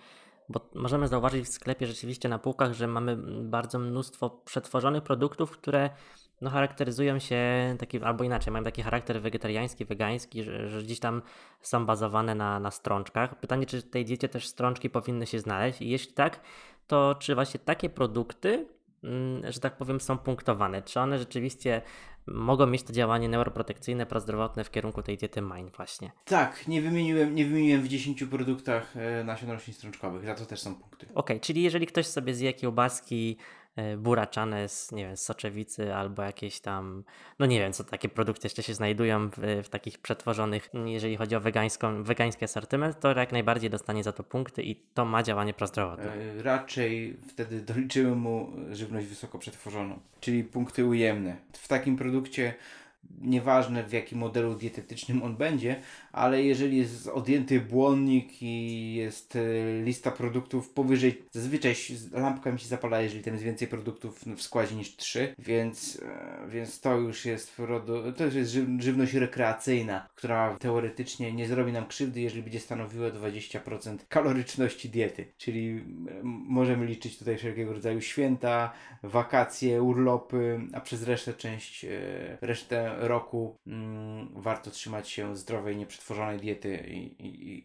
Bo możemy zauważyć w sklepie rzeczywiście na półkach, że mamy bardzo mnóstwo przetworzonych produktów, które no, charakteryzują się taki, albo inaczej, mają taki charakter wegetariański, wegański, że, że gdzieś tam są bazowane na, na strączkach. Pytanie, czy w tej diecie też strączki powinny się znaleźć? I jeśli tak, to czy właśnie takie produkty, mm, że tak powiem, są punktowane? Czy one rzeczywiście mogą mieć to działanie neuroprotekcyjne, prozdrowotne w kierunku tej diety MIND właśnie? Tak, nie wymieniłem, nie wymieniłem w 10 produktach e, nasion roślin strączkowych, za to też są punkty. Okej, czyli jeżeli ktoś sobie zje kiełbaski buraczane z, nie wiem, z soczewicy albo jakieś tam, no nie wiem, co takie produkty jeszcze się znajdują w, w takich przetworzonych, jeżeli chodzi o wegańską, wegański asortyment, to jak najbardziej dostanie za to punkty i to ma działanie prozdrowotne. E, Raczej wtedy [laughs] doliczymy mu żywność wysoko przetworzoną, czyli punkty ujemne. W takim produkcie nieważne w jakim modelu dietetycznym on będzie, ale jeżeli jest odjęty błonnik i jest e, lista produktów powyżej, zazwyczaj lampka mi się zapala, jeżeli tam jest więcej produktów w składzie niż 3, więc, e, więc to już jest to już jest żyw- żywność rekreacyjna, która teoretycznie nie zrobi nam krzywdy, jeżeli będzie stanowiła 20% kaloryczności diety, czyli możemy liczyć tutaj wszelkiego rodzaju święta, wakacje, urlopy, a przez resztę część, e, resztę roku mm, warto trzymać się zdrowej, nieprzetworzonej diety i, i, i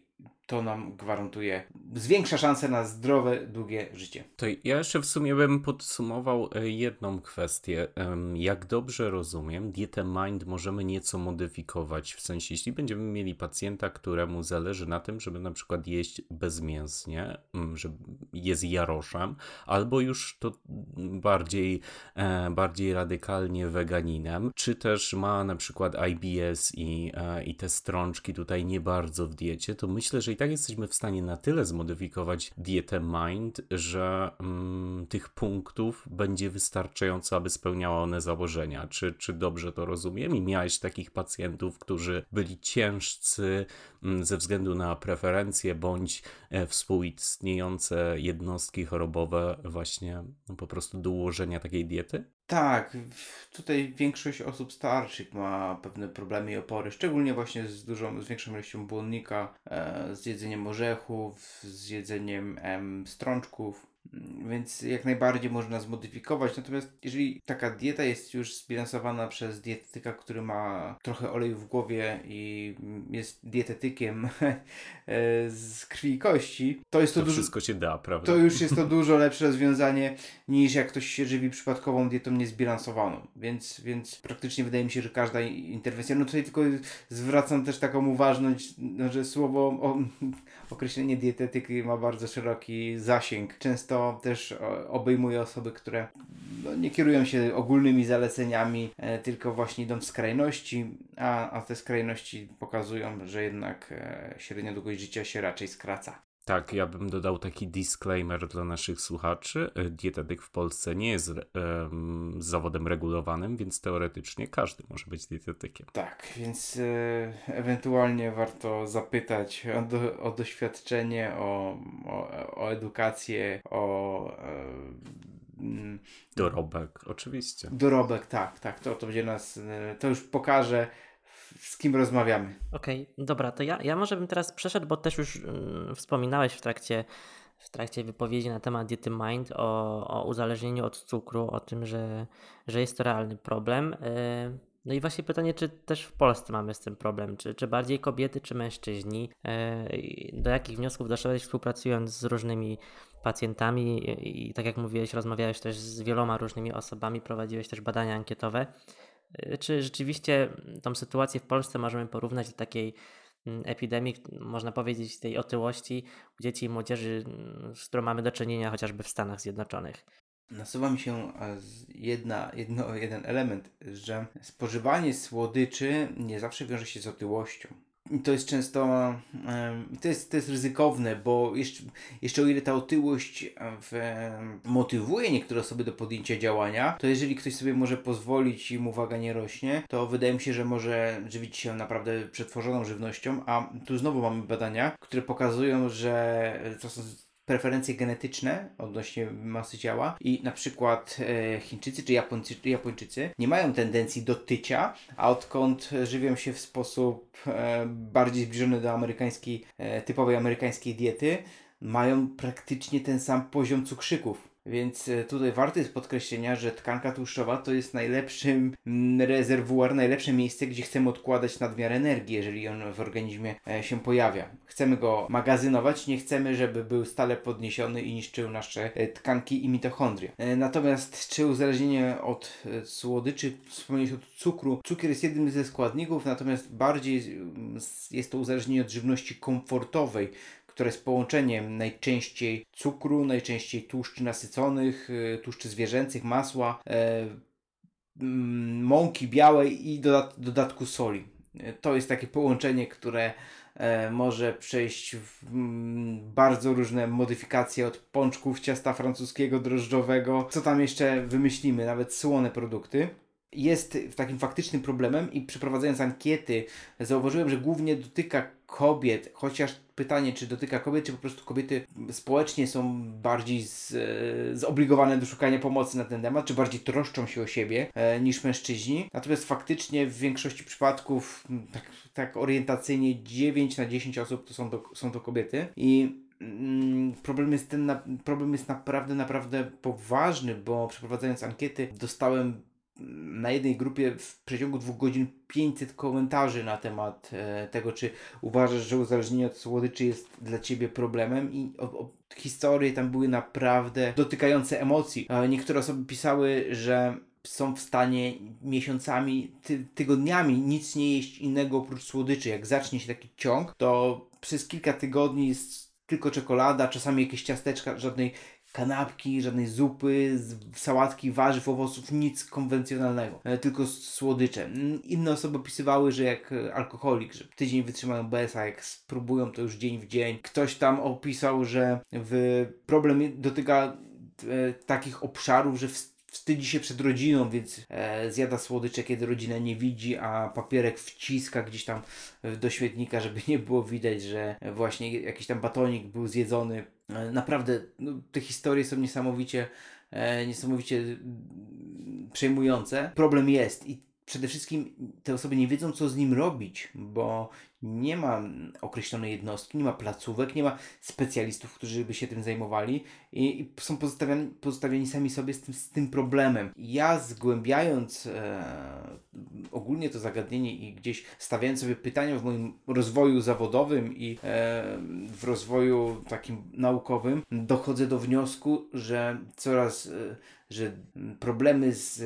to nam gwarantuje, zwiększa szanse na zdrowe, długie życie. To ja jeszcze w sumie bym podsumował e, jedną kwestię. Jak dobrze rozumiem, dietę Mind możemy nieco modyfikować. W sensie, jeśli będziemy mieli pacjenta, któremu zależy na tym, żeby na przykład jeść bezmięsnie, mm, że jest jaroszem, albo już to bardziej, e, bardziej radykalnie weganinem, czy też ma na przykład IBS i, e, i te strączki tutaj nie bardzo w diecie, to myślę, że i tak jesteśmy w stanie na tyle zmodyfikować dietę Mind, że mm, tych punktów będzie wystarczająco, aby spełniała one założenia. Czy, czy dobrze to rozumiem? I miałeś takich pacjentów, którzy byli ciężcy mm, ze względu na preferencje bądź e, współistniejące jednostki chorobowe właśnie no, po prostu do ułożenia takiej diety? Tak, tutaj większość osób starszych ma pewne problemy i opory, szczególnie właśnie z dużą, z większą ilością błonnika, e, z jedzeniem orzechów, z jedzeniem em, strączków. Więc jak najbardziej można zmodyfikować. Natomiast jeżeli taka dieta jest już zbilansowana przez dietetyka, który ma trochę oleju w głowie i jest dietetykiem [laughs] z krwi i kości, to jest to, To dużo, wszystko się da, prawda? to już jest to [laughs] dużo lepsze rozwiązanie niż jak ktoś się żywi przypadkową dietą niezbilansowaną. Więc, więc praktycznie wydaje mi się, że każda interwencja, no tutaj tylko zwracam też taką uważność, no, że słowo, o, określenie dietetyki ma bardzo szeroki zasięg. Często też o, obejmuje osoby, które no, nie kierują się ogólnymi zaleceniami, e, tylko właśnie idą w skrajności, a, a te skrajności pokazują, że jednak e, średnia długość życia się raczej skraca. Tak, ja bym dodał taki disclaimer dla naszych słuchaczy. E, Dietetyk w Polsce nie jest em, zawodem regulowanym, więc teoretycznie każdy może być dietetykiem. Tak, więc e, ewentualnie warto zapytać o, do, o doświadczenie, o, o, o edukację, o e, Dorobek, oczywiście. dorobek, tak, tak, to, to będzie nas, e, to już pokaże z kim rozmawiamy. Okej, dobra, to ja, ja może bym teraz przeszedł, bo też już mm, wspominałeś w trakcie, w trakcie wypowiedzi na temat diety Mind o, o uzależnieniu od cukru, o tym, że, że jest to realny problem. Yy, No i właśnie pytanie, czy też w Polsce mamy z tym problem, czy, czy bardziej kobiety, czy mężczyźni? Yy, i Do jakich wniosków doszedłeś współpracując z różnymi pacjentami i, i tak jak mówiłeś, rozmawiałeś też z wieloma różnymi osobami, prowadziłeś też badania ankietowe. Yy, Czy rzeczywiście tą sytuację w Polsce możemy porównać do takiej mm, epidemii, można powiedzieć, tej otyłości u dzieci i młodzieży, mm, z którą mamy do czynienia chociażby w Stanach Zjednoczonych? Nasuwa mi się e, jedna, jedno, jeden element, że spożywanie słodyczy nie zawsze wiąże się z otyłością. To jest często, to jest, to jest ryzykowne, bo jeszcze, jeszcze o ile ta otyłość e, w, motywuje niektóre osoby do podjęcia działania, to jeżeli ktoś sobie może pozwolić i mu waga nie rośnie, to wydaje mi się, że może żywić się naprawdę przetworzoną żywnością, a tu znowu mamy badania, które pokazują, że to są preferencje genetyczne odnośnie masy ciała i na przykład e, Chińczycy czy Japończycy nie mają tendencji do tycia, a odkąd żywią się w sposób e, bardziej zbliżony do amerykańskiej, e, typowej amerykańskiej diety, mają praktycznie ten sam poziom cukrzyków. Więc e, tutaj warte jest podkreślenia, że tkanka tłuszczowa to jest najlepszy mm, rezerwuar, najlepsze miejsce, gdzie chcemy odkładać nadmiar energii, jeżeli on w organizmie e, się pojawia. Chcemy go magazynować, nie chcemy, żeby był stale podniesiony i niszczył nasze e, tkanki i mitochondria. Natomiast czy uzależnienie od słodyczy, wspomnieć od cukru, cukier jest jednym ze składników, natomiast bardziej mm, jest to uzależnienie od żywności komfortowej, które jest połączeniem najczęściej cukru, najczęściej tłuszczy nasyconych, y, tłuszczy zwierzęcych, masła, e, mm, mąki białej i dodat dodatku soli. E, To jest takie połączenie, które e, może przejść w mm, bardzo różne modyfikacje od pączków, ciasta francuskiego, drożdżowego, co tam jeszcze wymyślimy, nawet słone produkty. Jest takim faktycznym problemem i przeprowadzając ankiety zauważyłem, że głównie dotyka kobiet, chociaż pytanie, czy dotyka kobiet, czy po prostu kobiety społecznie są bardziej z, e, zobligowane do szukania pomocy na ten temat, czy bardziej troszczą się o siebie e, niż mężczyźni. Natomiast faktycznie w większości przypadków, tak, tak orientacyjnie 9 na 10 osób to są to, są to kobiety i mm, problem jest ten, problem jest naprawdę, naprawdę poważny, bo przeprowadzając ankiety dostałem na jednej grupie w przeciągu dwóch godzin 500 komentarzy na temat e, tego, czy uważasz, że uzależnienie od słodyczy jest dla ciebie problemem i o, o, historie tam były naprawdę dotykające emocji. E, niektóre osoby pisały, że są w stanie miesiącami, ty, tygodniami nic nie jeść innego oprócz słodyczy. Jak zacznie się taki ciąg, to przez kilka tygodni jest tylko czekolada, czasami jakieś ciasteczka, żadnej kanapki, żadnej zupy, sałatki, warzyw, owoców, nic konwencjonalnego, e, tylko słodycze. Mm, Inne osoby opisywały, że jak e, alkoholik, że tydzień wytrzymają bez, a jak spróbują to już dzień w dzień. Ktoś tam opisał, że w problem dotyka e, takich obszarów, że w wstydzi się przed rodziną, więc e, zjada słodycze, kiedy rodzina nie widzi, a papierek wciska gdzieś tam do świetnika, żeby nie było widać, że właśnie jakiś tam batonik był zjedzony. E, naprawdę, no, te historie są niesamowicie, e, niesamowicie mm, przejmujące. Problem jest i przede wszystkim te osoby nie wiedzą, co z nim robić, bo nie ma określonej jednostki, nie ma placówek, nie ma specjalistów, którzy by się tym zajmowali i, i są pozostawieni, pozostawieni sami sobie z tym, z tym problemem. Ja zgłębiając e, ogólnie to zagadnienie i gdzieś stawiając sobie pytania w moim rozwoju zawodowym i e, w rozwoju takim naukowym, dochodzę do wniosku, że coraz, e, że problemy z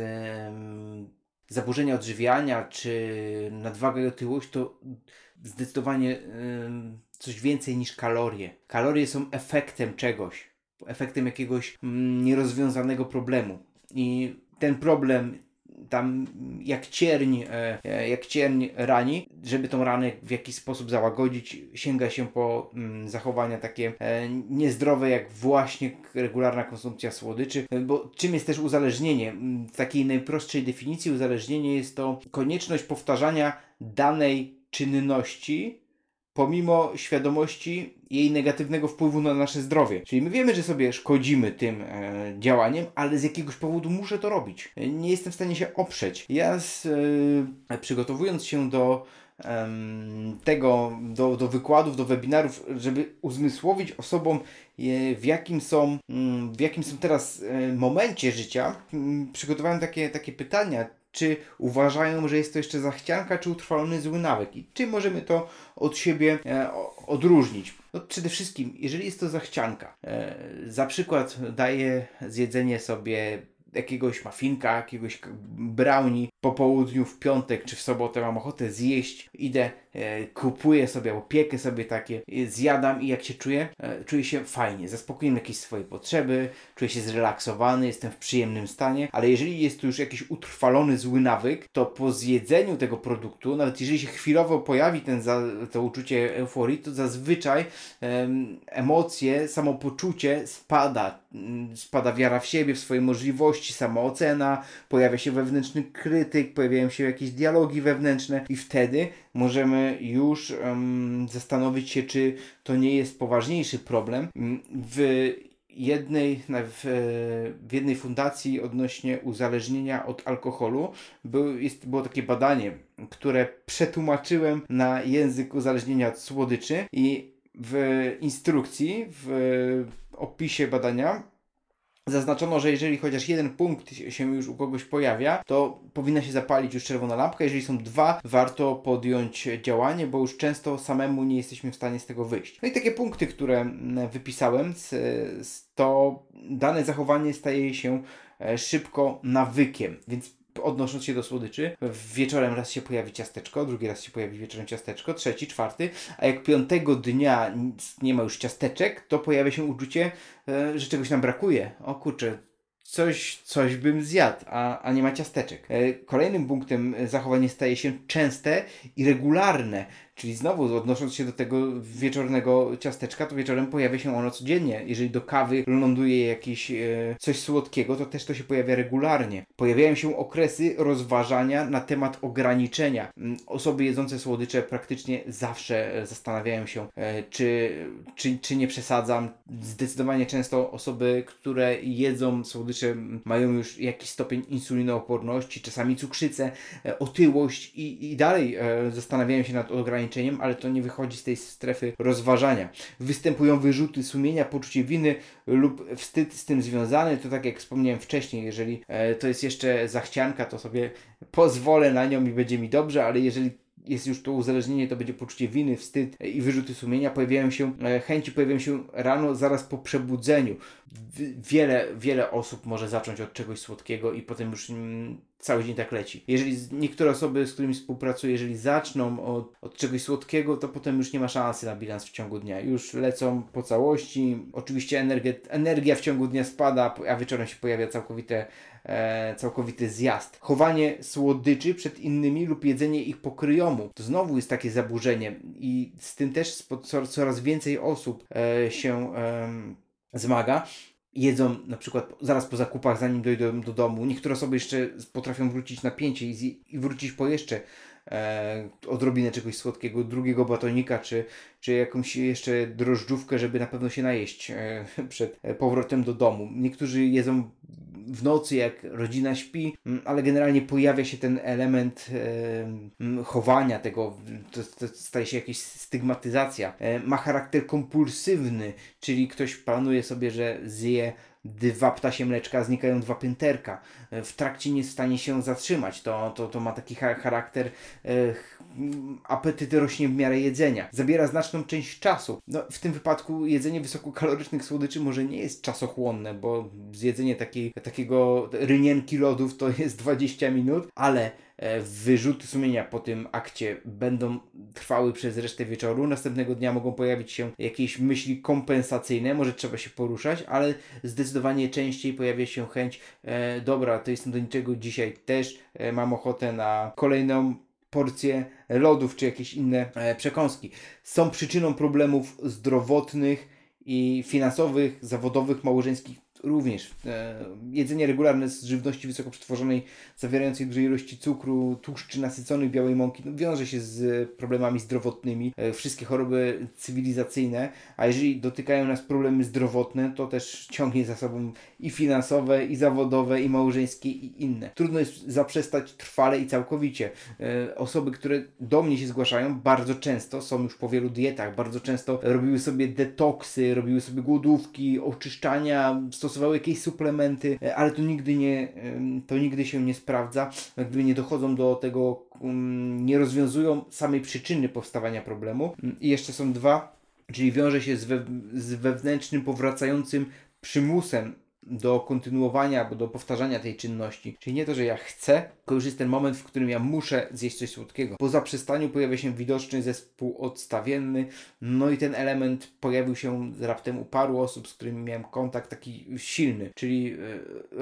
zaburzenia odżywiania czy nadwaga i otyłość to zdecydowanie coś więcej niż kalorie. Kalorie są efektem czegoś, efektem jakiegoś mm, nierozwiązanego problemu. I ten problem tam jak cierń, e, e, jak cierń rani, żeby tą ranę w jakiś sposób załagodzić, sięga się po mm, zachowania takie e, niezdrowe, jak właśnie regularna konsumpcja słodyczy, bo czym jest też uzależnienie? W takiej najprostszej definicji uzależnienie jest to konieczność powtarzania danej czynności pomimo świadomości jej negatywnego wpływu na nasze zdrowie. Czyli my wiemy, że sobie szkodzimy tym e, działaniem, ale z jakiegoś powodu muszę to robić. Nie jestem w stanie się oprzeć. Ja z, e, przygotowując się do tego, do, do wykładów, do webinarów, żeby uzmysłowić osobom, w jakim są, mm, w jakim są teraz e, momencie życia, przygotowałem takie, takie pytania, czy uważają, że jest to jeszcze zachcianka, czy utrwalony zły nawyk i czy możemy to od siebie e, odróżnić. No, przede wszystkim, jeżeli jest to zachcianka, e, za przykład daję zjedzenie sobie jakiegoś mafinka, jakiegoś brownie po południu w piątek czy w sobotę mam ochotę zjeść, idę, e, kupuję sobie albo piekę sobie takie, e, zjadam i jak się czuję? E, czuję się fajnie, zaspokoiłem jakieś swoje potrzeby, czuję się zrelaksowany, jestem w przyjemnym stanie, ale jeżeli jest tu już jakiś utrwalony zły nawyk, to po zjedzeniu tego produktu, nawet jeżeli się chwilowo pojawi ten za, to uczucie euforii, to zazwyczaj emocje, samopoczucie spada, mm, spada wiara w siebie, w swoje możliwości, samoocena, pojawia się wewnętrzny krytyk, pojawiają się jakieś dialogi wewnętrzne i wtedy możemy już um, zastanowić się, czy to nie jest poważniejszy problem. W jednej, w, w jednej fundacji odnośnie uzależnienia od alkoholu był, jest, było takie badanie, które przetłumaczyłem na język uzależnienia od słodyczy i w instrukcji, w opisie badania Zaznaczono, że jeżeli chociaż jeden punkt się już u kogoś pojawia, to powinna się zapalić już czerwona lampka. Jeżeli są dwa, warto podjąć działanie, bo już często samemu nie jesteśmy w stanie z tego wyjść. No i takie punkty, które mm, wypisałem, to dane zachowanie staje się e, szybko nawykiem, więc odnosząc się do słodyczy, wieczorem raz się pojawi ciasteczko, drugi raz się pojawi wieczorem ciasteczko, trzeci, czwarty, a jak piątego dnia nie ma już ciasteczek, to pojawia się uczucie, e, że czegoś nam brakuje. O kurczę, coś, coś bym zjadł, a, a nie ma ciasteczek. E, kolejnym punktem zachowanie staje się częste i regularne. Czyli znowu odnosząc się do tego wieczornego ciasteczka, to wieczorem pojawia się ono codziennie. Jeżeli do kawy ląduje jakieś e, coś słodkiego, to też to się pojawia regularnie. Pojawiają się okresy rozważania na temat ograniczenia. Mm, osoby jedzące słodycze praktycznie zawsze e, zastanawiają się, e, czy, czy, czy nie przesadzam. Zdecydowanie często osoby, które jedzą słodycze, mają już jakiś stopień insulinooporności, czasami cukrzycę, e, otyłość i, i dalej e, zastanawiają się nad ograniczeniem ograniczeniem, ale to nie wychodzi z tej strefy rozważania. Występują wyrzuty sumienia, poczucie winy lub wstyd z tym związany. To tak jak wspomniałem wcześniej, jeżeli e, to jest jeszcze zachcianka, to sobie pozwolę na nią i będzie mi dobrze, ale jeżeli jest już to uzależnienie, to będzie poczucie winy, wstyd i wyrzuty sumienia. Pojawiają się e, chęci, pojawiają się rano, zaraz po przebudzeniu. Wiele, wiele osób może zacząć od czegoś słodkiego i potem już mm, cały dzień tak leci. Jeżeli niektóre osoby, z którymi współpracuję, jeżeli zaczną od, od czegoś słodkiego, to potem już nie ma szansy na bilans w ciągu dnia. Już lecą po całości. Oczywiście energia, energia w ciągu dnia spada, a wieczorem się pojawia całkowite e, całkowity zjazd. Chowanie słodyczy przed innymi lub jedzenie ich pokryjomu. To znowu jest takie zaburzenie i z tym też coraz więcej osób e, się e, zmaga jedzą na przykład zaraz po zakupach, zanim dojdą do domu. Niektóre osoby jeszcze potrafią wrócić na pięcie i, i wrócić po jeszcze e, odrobinę czegoś słodkiego, drugiego batonika, czy, czy jakąś jeszcze drożdżówkę, żeby na pewno się najeść e, [laughs] przed powrotem do domu. Niektórzy jedzą w nocy, jak rodzina śpi, mm, ale generalnie pojawia się ten element e, chowania tego, to, to staje się jakaś stygmatyzacja. E, ma charakter kompulsywny, czyli ktoś planuje sobie, że zje dwa ptasie mleczka, znikają dwa pięterka. E, w trakcie nie jest w stanie się zatrzymać. To, to, to ma taki charakter e, apetyt rośnie w miarę jedzenia. Zabiera znaczną część czasu. No, w tym wypadku jedzenie wysokokalorycznych słodyczy może nie jest czasochłonne, bo zjedzenie takiej, takiego rynienki lodów to jest 20 minut, ale wyrzuty sumienia po tym akcie będą trwały przez resztę wieczoru. Następnego dnia mogą pojawić się jakieś myśli kompensacyjne, może trzeba się poruszać, ale zdecydowanie częściej pojawia się chęć, e, dobra, to jestem do niczego dzisiaj też, e, mam ochotę na kolejną porcję lodów czy jakieś inne e, przekąski. Są przyczyną problemów zdrowotnych i finansowych, zawodowych, małżeńskich również e, jedzenie regularne z żywności wysoko przetworzonej, zawierającej duże ilości cukru, tłuszczy nasyconych, białej mąki, no, wiąże się z problemami zdrowotnymi. E, wszystkie choroby cywilizacyjne, a jeżeli dotykają nas problemy zdrowotne, to też ciągnie za sobą i finansowe, i zawodowe, i małżeńskie, i inne. Trudno jest zaprzestać trwale i całkowicie. E, osoby, które do mnie się zgłaszają, bardzo często są już po wielu dietach, bardzo często robiły sobie detoksy, robiły sobie głodówki, oczyszczania, stosowały jakieś suplementy, e, ale to nigdy nie, to nigdy się nie sprawdza, gdyby nie dochodzą do tego, nie rozwiązują samej przyczyny powstawania problemu. Mm, I jeszcze są dwa, czyli wiąże się z, we, z wewnętrznym, powracającym przymusem do kontynuowania albo do powtarzania tej czynności. Czyli nie to, że ja chcę, tylko już jest ten moment, w którym ja muszę zjeść coś słodkiego. Po zaprzestaniu pojawia się widoczny zespół odstawienny, no i ten element pojawił się raptem u paru osób, z którymi miałem kontakt taki silny, czyli e,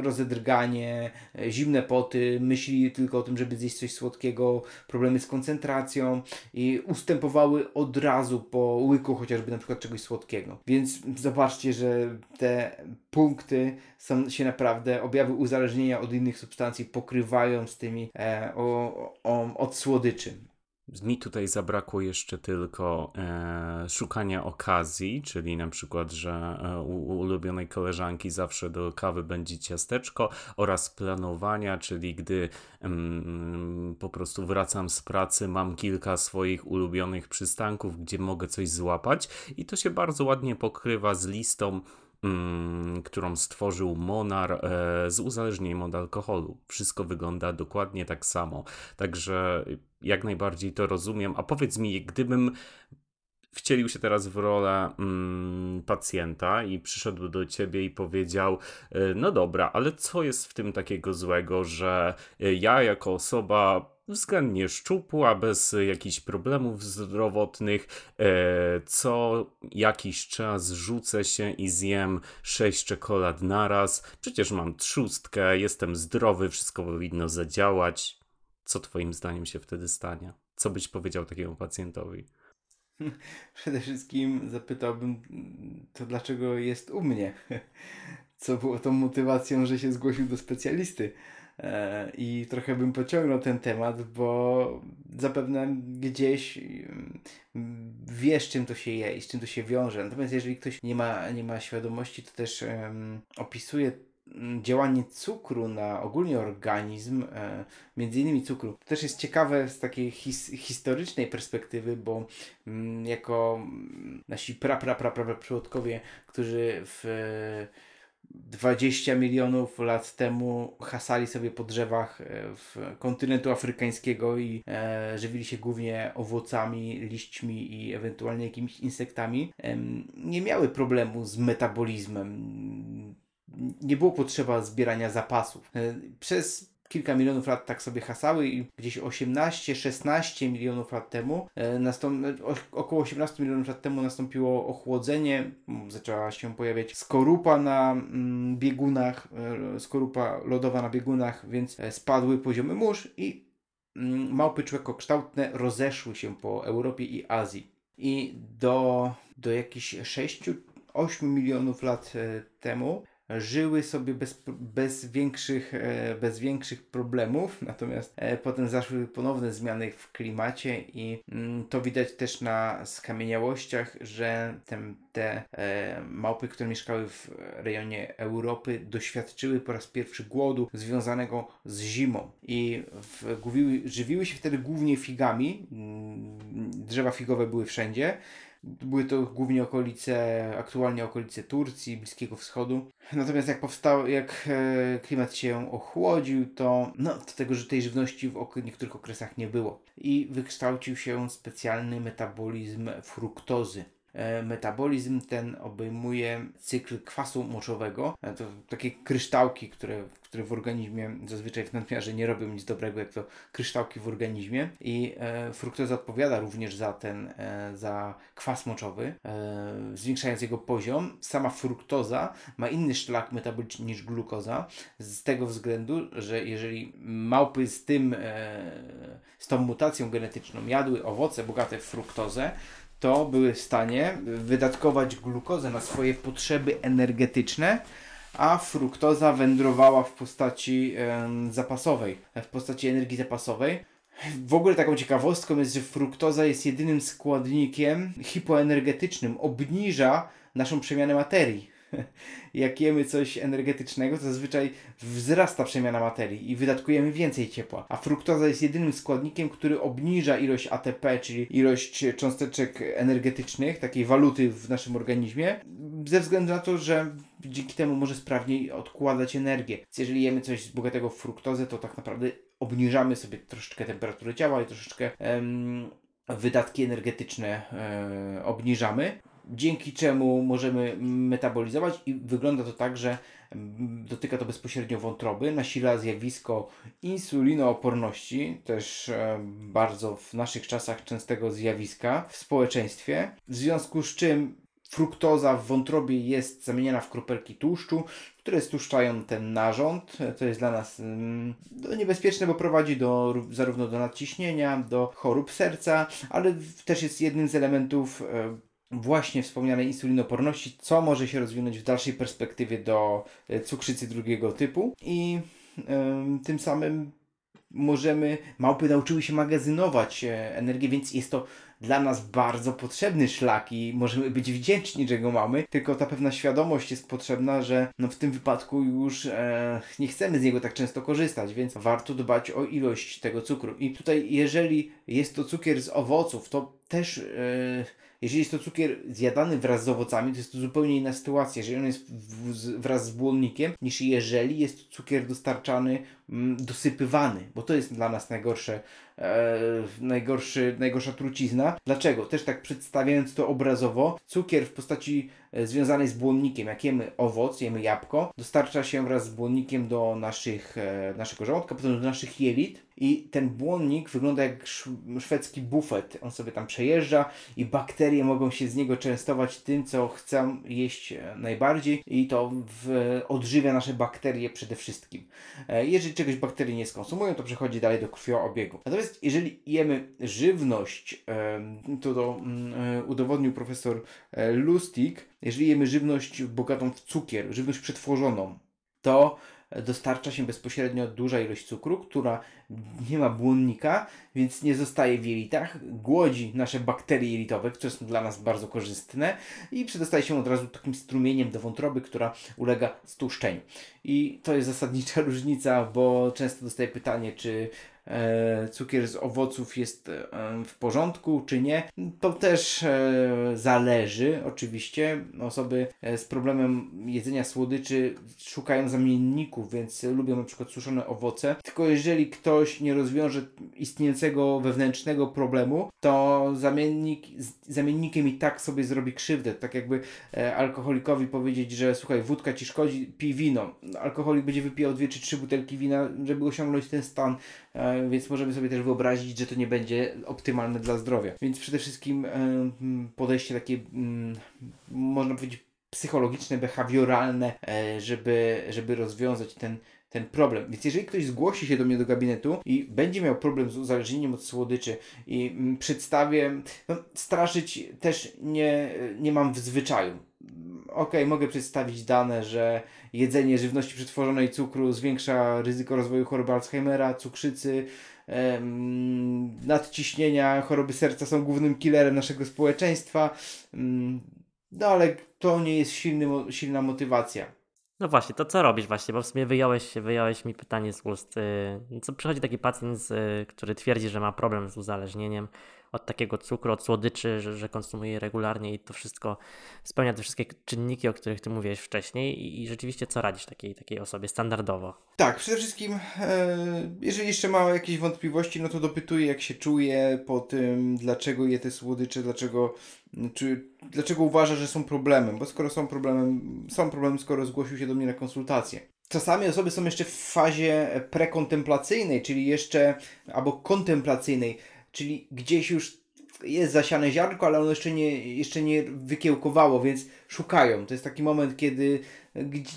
rozedrganie, e, zimne poty, myśli tylko o tym, żeby zjeść coś słodkiego, problemy z koncentracją i ustępowały od razu po łyku chociażby na przykład czegoś słodkiego. Więc zobaczcie, że te punkty są się naprawdę, objawy uzależnienia od innych substancji pokrywają z tymi e, o, o, od słodyczy. Mi tutaj zabrakło jeszcze tylko e, szukania okazji, czyli na przykład, że e, u ulubionej koleżanki zawsze do kawy będzie ciasteczko oraz planowania, czyli gdy mm, po prostu wracam z pracy, mam kilka swoich ulubionych przystanków, gdzie mogę coś złapać i to się bardzo ładnie pokrywa z listą którą stworzył Monar e, z uzależnieniem od alkoholu. Wszystko wygląda dokładnie tak samo. Także jak najbardziej to rozumiem. A powiedz mi, gdybym wcielił się teraz w rolę mm, pacjenta i przyszedł do ciebie i powiedział: e, No dobra, ale co jest w tym takiego złego, że e, ja jako osoba względnie szczupła, bez jakichś problemów zdrowotnych. E, co jakiś czas rzucę się i zjem sześć czekolad naraz. Przecież mam trzustkę, jestem zdrowy, wszystko powinno zadziałać. Co twoim zdaniem się wtedy stanie? Co byś powiedział takiemu pacjentowi? [laughs] Przede wszystkim zapytałbym, to dlaczego jest u mnie? [laughs] Co było tą motywacją, że się zgłosił do specjalisty? E, I trochę bym pociągnął ten temat, bo zapewne gdzieś mm, wiesz, czym to się je i z czym to się wiąże. Natomiast jeżeli ktoś nie ma, nie ma świadomości, to też um, opisuje mm, działanie cukru na ogólnie organizm, e, między innymi cukru. To też jest ciekawe z takiej his historycznej perspektywy, bo mm, jako nasi pra, pra, pra, pra, przodkowie, którzy w 20 milionów lat temu hasali sobie po drzewach e, w kontynentu afrykańskiego i e, żywili się głównie owocami, liśćmi i ewentualnie jakimiś insektami, e, nie miały problemu z metabolizmem. Nie było potrzeba zbierania zapasów. E, przez kilka milionów lat tak sobie hasały i gdzieś 18-16 milionów lat temu, e, około 18 milionów lat temu nastąpiło ochłodzenie, zaczęła się pojawiać skorupa na mm, biegunach, e, skorupa lodowa na biegunach, więc e, spadły poziomy mórz i mm, małpy człekokształtne rozeszły się po Europie i Azji. I do, do jakichś 6-8 milionów lat temu żyły sobie bez, bez, większych, e, bez większych problemów, [laughs] natomiast e, potem zaszły ponowne zmiany w klimacie i mm, to widać też na skamieniałościach, że ten, te e, małpy, które mieszkały w rejonie Europy, doświadczyły po raz pierwszy głodu związanego z zimą i w, żywiły się wtedy głównie figami. Mm, drzewa figowe były wszędzie. Były to głównie okolice, aktualnie okolice Turcji, Bliskiego Wschodu. Natomiast jak powstał, jak e, klimat się ochłodził, to, no, to tego, że tej żywności w niektórych okresach nie było. I wykształcił się specjalny metabolizm fruktozy. E, metabolizm ten obejmuje cykl kwasu moczowego. E, to takie kryształki, które, które w organizmie zazwyczaj w nadmiarze nie robią nic dobrego, jak to kryształki w organizmie. I e, fruktoza odpowiada również za ten, e, za kwas moczowy, e, zwiększając jego poziom. Sama fruktoza ma inny szlak metaboliczny niż glukoza, z tego względu, że jeżeli małpy z tym, e, z tą mutacją genetyczną jadły owoce bogate w fruktozę, to były w stanie wydatkować glukozę na swoje potrzeby energetyczne, a fruktoza wędrowała w postaci zapasowej, w postaci energii zapasowej. W ogóle taką ciekawostką jest, że fruktoza jest jedynym składnikiem hipoenergetycznym, obniża naszą przemianę materii. [laughs] Jak jemy coś energetycznego, to zazwyczaj wzrasta przemiana materii i wydatkujemy więcej ciepła. A fruktoza jest jedynym składnikiem, który obniża ilość ATP, czyli ilość cząsteczek energetycznych, takiej waluty w naszym organizmie, ze względu na to, że dzięki temu może sprawniej odkładać energię. Więc jeżeli jemy coś bogatego w fruktozę, to tak naprawdę obniżamy sobie troszeczkę temperaturę ciała i troszeczkę em, wydatki energetyczne e, obniżamy dzięki czemu możemy metabolizować i wygląda to tak, że dotyka to bezpośrednio wątroby, nasila zjawisko insulinooporności, też bardzo w naszych czasach częstego zjawiska w społeczeństwie, w związku z czym fruktoza w wątrobie jest zamieniana w kropelki tłuszczu, które stłuszczają ten narząd. To jest dla nas niebezpieczne, bo prowadzi do, zarówno do nadciśnienia, do chorób serca, ale też jest jednym z elementów właśnie wspomnianej insulinoporności, co może się rozwinąć w dalszej perspektywie do e, cukrzycy drugiego typu i tym samym możemy, małpy nauczyły się magazynować e, energię, więc jest to dla nas bardzo potrzebny szlak i możemy być wdzięczni, że go mamy, tylko ta pewna świadomość jest potrzebna, że no w tym wypadku już e, nie chcemy z niego tak często korzystać, więc warto dbać o ilość tego cukru. I tutaj, jeżeli jest to cukier z owoców, to też e, jeżeli jest to cukier zjadany wraz z owocami, to jest to zupełnie inna sytuacja, jeżeli on jest wraz z błonnikiem, niż jeżeli jest to cukier dostarczany, mm, dosypywany, bo to jest dla nas najgorsze, e, najgorszy, najgorsza trucizna. Dlaczego? Też tak przedstawiając to obrazowo, cukier w postaci e, związanej z błonnikiem, jak jemy owoc, jemy jabłko, dostarcza się wraz z błonnikiem do naszych, e, naszego żołądka, potem do naszych jelit, i ten błonnik wygląda jak szwedzki bufet. On sobie tam przejeżdża i bakterie mogą się z niego częstować tym, co chcą jeść e, najbardziej i to w, odżywia nasze bakterie przede wszystkim. E, jeżeli czegoś bakterie nie skonsumują, to przechodzi dalej do krwioobiegu. Natomiast jeżeli jemy żywność, to, to mm, e, udowodnił profesor Lustig, jeżeli jemy żywność bogatą w cukier, żywność przetworzoną, to dostarcza się bezpośrednio duża ilość cukru, która nie ma błonnika, więc nie zostaje w jelitach, głodzi nasze bakterie jelitowe, które są dla nas bardzo korzystne i przedostaje się od razu takim strumieniem do wątroby, która ulega stłuszczeniu. I to jest zasadnicza [laughs] różnica, bo często dostaję pytanie, czy e, cukier z owoców jest e, w porządku, czy nie. To też e, zależy, oczywiście. Osoby z problemem jedzenia słodyczy szukają zamienników, więc lubią na przykład suszone owoce. Tylko jeżeli ktoś nie rozwiąże istniejącego wewnętrznego problemu, to zamiennik, zamiennikiem i tak sobie zrobi krzywdę. Tak jakby e, alkoholikowi powiedzieć, że słuchaj, wódka ci szkodzi, pij wino. Alkoholik będzie wypijał dwie czy trzy butelki wina, żeby osiągnąć ten stan E, więc możemy sobie też wyobrazić, że to nie będzie optymalne dla zdrowia. Więc przede wszystkim e, podejście takie, mm, można powiedzieć, psychologiczne, behawioralne, e, żeby, żeby rozwiązać ten, ten problem. Więc jeżeli ktoś zgłosi się do mnie do gabinetu i będzie miał problem z uzależnieniem od słodyczy i mm, przedstawię, no, straszyć też nie, nie mam w zwyczaju okej, mogę przedstawić dane, że jedzenie żywności przetworzonej cukru zwiększa ryzyko rozwoju choroby Alzheimera, cukrzycy, em, nadciśnienia, choroby serca są głównym killerem naszego społeczeństwa. Mm, No ale to nie jest silny, silna motywacja. No właśnie, to co robisz właśnie, bo w sumie wyjąłeś, wyjąłeś mi pytanie z ust. yy, Co przychodzi taki pacjent, y, który twierdzi, że ma problem z uzależnieniem od takiego cukru, od słodyczy, że, że konsumuje regularnie i to wszystko spełnia te wszystkie czynniki, o których ty mówiłeś wcześniej i, i rzeczywiście co radzisz takiej, takiej osobie standardowo? Tak, przede wszystkim, e, jeżeli jeszcze ma jakieś wątpliwości, no to dopytuję, jak się czuje po tym, dlaczego je te słodycze, dlaczego, czy, dlaczego uważa, że są problemem, bo skoro są problemem, są problemem, skoro zgłosił się do mnie na konsultację. Czasami osoby są jeszcze w fazie prekontemplacyjnej, czyli jeszcze, albo kontemplacyjnej, czyli gdzieś już jest zasiane ziarnko, ale ono jeszcze nie, jeszcze nie wykiełkowało, więc szukają. To jest taki moment, kiedy gdzie-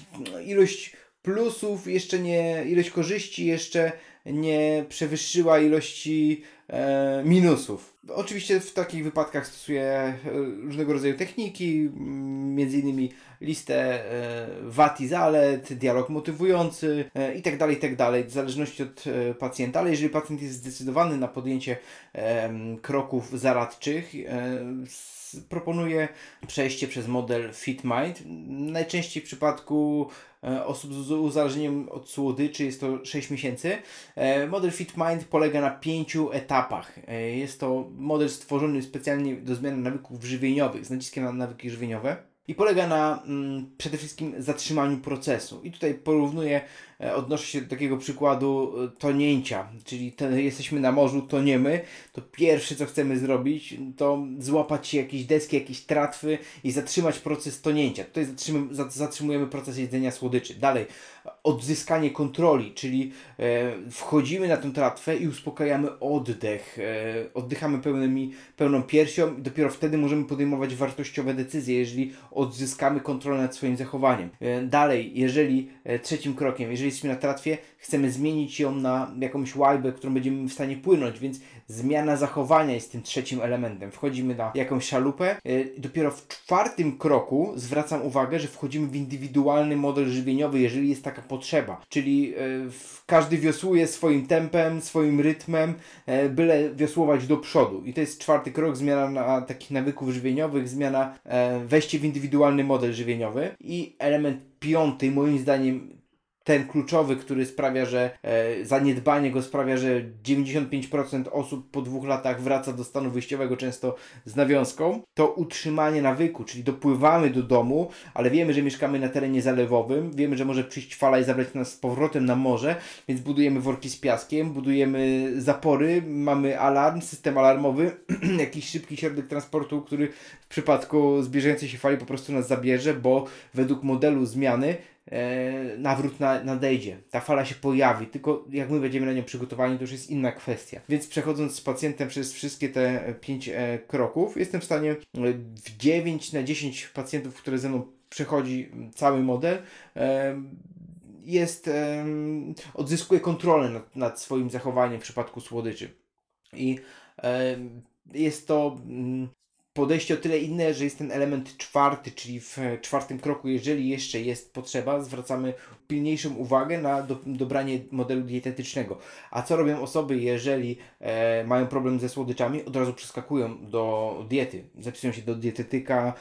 ilość plusów jeszcze nie, ilość korzyści jeszcze nie przewyższyła ilości e, minusów. Oczywiście w takich wypadkach stosuję e, różnego rodzaju techniki, m, między innymi listę e, wad i zalet, dialog motywujący e, i tak tak w zależności od e, pacjenta, ale jeżeli pacjent jest zdecydowany na podjęcie kroków zaradczych, e, proponuję przejście przez model FitMind. Najczęściej w przypadku e, osób z uzależnieniem od słodyczy jest to 6 miesięcy. E, Model FitMind polega na pięciu etapach. E, Jest to model stworzony specjalnie do zmiany nawyków żywieniowych, z naciskiem na nawyki żywieniowe. I polega na mm, przede wszystkim zatrzymaniu procesu. I tutaj porównuję, e, odnoszę się do takiego przykładu e, tonięcia, czyli te, jesteśmy na morzu, toniemy, to pierwsze co chcemy zrobić, to złapać się jakieś deski, jakieś tratwy i zatrzymać proces tonięcia. Tutaj zatrzymujemy proces jedzenia słodyczy. Dalej, odzyskanie kontroli, czyli e, wchodzimy na tę tratwę i uspokajamy oddech, e, oddychamy pełnymi, pełną piersią i dopiero wtedy możemy podejmować wartościowe decyzje, jeżeli odzyskamy kontrolę nad swoim zachowaniem. E, dalej, jeżeli e, trzecim krokiem, jeżeli jesteśmy na tratwie, chcemy zmienić ją na jakąś łajbę, którą będziemy w stanie płynąć, więc zmiana zachowania jest tym trzecim elementem. Wchodzimy na jakąś szalupę. e, Dopiero w czwartym kroku zwracam uwagę, że wchodzimy w indywidualny model żywieniowy, jeżeli jest taka potrzeba. Czyli e, każdy wiosłuje swoim tempem, swoim rytmem, e, byle wiosłować do przodu. I to jest czwarty krok, zmiana na takich nawyków żywieniowych, zmiana, wejście w indywidualny model żywieniowy. I element piąty, moim zdaniem ten kluczowy, który sprawia, że e, zaniedbanie go sprawia, że 95% osób po dwóch latach wraca do stanu wyjściowego, często z nawiązką, to utrzymanie nawyku, czyli dopływamy do domu, ale wiemy, że mieszkamy na terenie zalewowym, wiemy, że może przyjść fala i zabrać nas z powrotem na morze, więc budujemy worki z piaskiem, budujemy zapory, mamy alarm, system alarmowy, [clears throat] jakiś szybki środek transportu, który w przypadku zbliżającej się fali po prostu nas zabierze, bo według modelu zmiany e, nawrót na, nadejdzie. Ta fala się pojawi, tylko jak my będziemy na nią przygotowani, to już jest inna kwestia. Więc przechodząc z pacjentem przez wszystkie te e, pięć e, kroków, jestem w stanie e, w 9 na 10 pacjentów, które ze mną przechodzi cały model, e, jest, em, odzyskuje kontrolę nad, nad swoim zachowaniem w przypadku słodyczy. I em, jest to mm, podejście o tyle inne, że jest ten element czwarty, czyli w czwartym kroku, jeżeli jeszcze jest potrzeba, zwracamy pilniejszą uwagę na do, dobranie modelu dietetycznego. A co robią osoby, jeżeli e, mają problem ze słodyczami? Od razu przeskakują do diety. Zapisują się do dietetyka,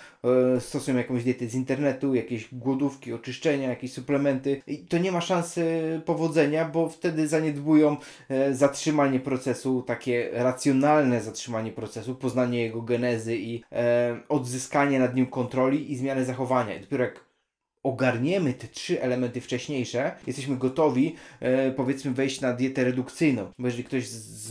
e, stosują jakąś dietę z internetu, jakieś głodówki, oczyszczenia, jakieś suplementy. I to nie ma szansy powodzenia, bo wtedy zaniedbują e, zatrzymanie procesu, takie racjonalne zatrzymanie procesu, poznanie jego genezy i e, odzyskanie nad nim kontroli i zmianę zachowania. I dopiero jak ogarniemy te trzy elementy wcześniejsze, jesteśmy gotowi, e, powiedzmy, wejść na dietę redukcyjną. Bo jeżeli ktoś z,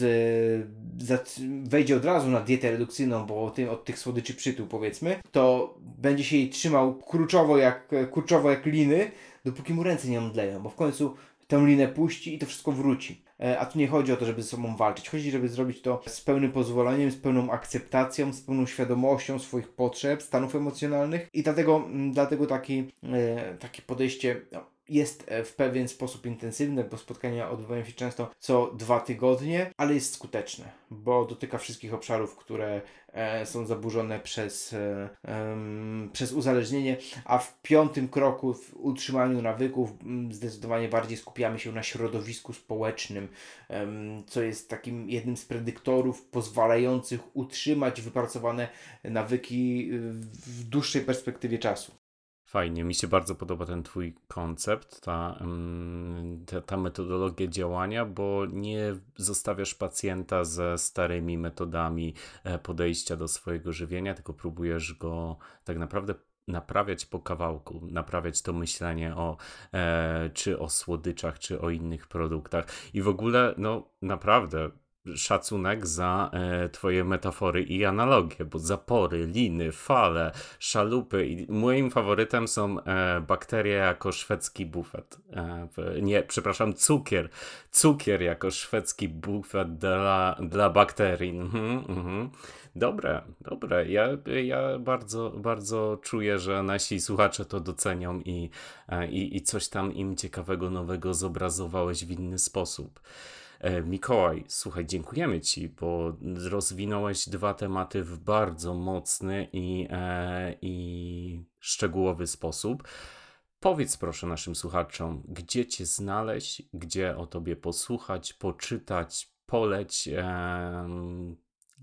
z, wejdzie od razu na dietę redukcyjną, bo ty, od tych słodyczy przytył, powiedzmy, to będzie się jej trzymał kurczowo jak, kurczowo jak liny, dopóki mu ręce nie omdleją, bo w końcu tę linę puści i to wszystko wróci. E, A tu nie chodzi o to, żeby ze sobą walczyć. Chodzi, żeby zrobić to z pełnym pozwoleniem, z pełną akceptacją, z pełną świadomością swoich potrzeb, stanów emocjonalnych i dlatego, mm, dlatego taki, e, takie podejście no, jest e, w pewien sposób intensywne, bo spotkania odbywają się często co dwa tygodnie, ale jest skuteczne, bo dotyka wszystkich obszarów, które e, są zaburzone przez, e, przez uzależnienie, a w piątym kroku w utrzymaniu nawyków zdecydowanie bardziej skupiamy się na środowisku społecznym, co jest takim jednym z predyktorów pozwalających utrzymać wypracowane nawyki w dłuższej perspektywie czasu. Fajnie, mi się bardzo podoba ten Twój koncept, ta, ta, ta, metodologia działania, bo nie zostawiasz pacjenta ze starymi metodami e, podejścia do swojego żywienia, tylko próbujesz go tak naprawdę naprawiać po kawałku, naprawiać to myślenie o e, czy o słodyczach, czy o innych produktach. I w ogóle, no naprawdę szacunek za e, twoje metafory i analogie, bo zapory, liny, fale, szalupy i moim faworytem są e, bakterie jako szwedzki bufet. E, nie, przepraszam, cukier. Cukier jako szwedzki bufet dla, dla bakterii. Mhm, mhm. Dobre, dobre. Ja, ja bardzo, bardzo czuję, że nasi słuchacze to docenią i, e, i, i coś tam im ciekawego, nowego zobrazowałeś w inny sposób. E, Mikołaj, słuchaj, dziękujemy Ci, bo rozwinąłeś dwa tematy w bardzo mocny i, e, i szczegółowy sposób. Powiedz proszę naszym słuchaczom, gdzie Cię znaleźć, gdzie o Tobie posłuchać, poczytać, poleć, e,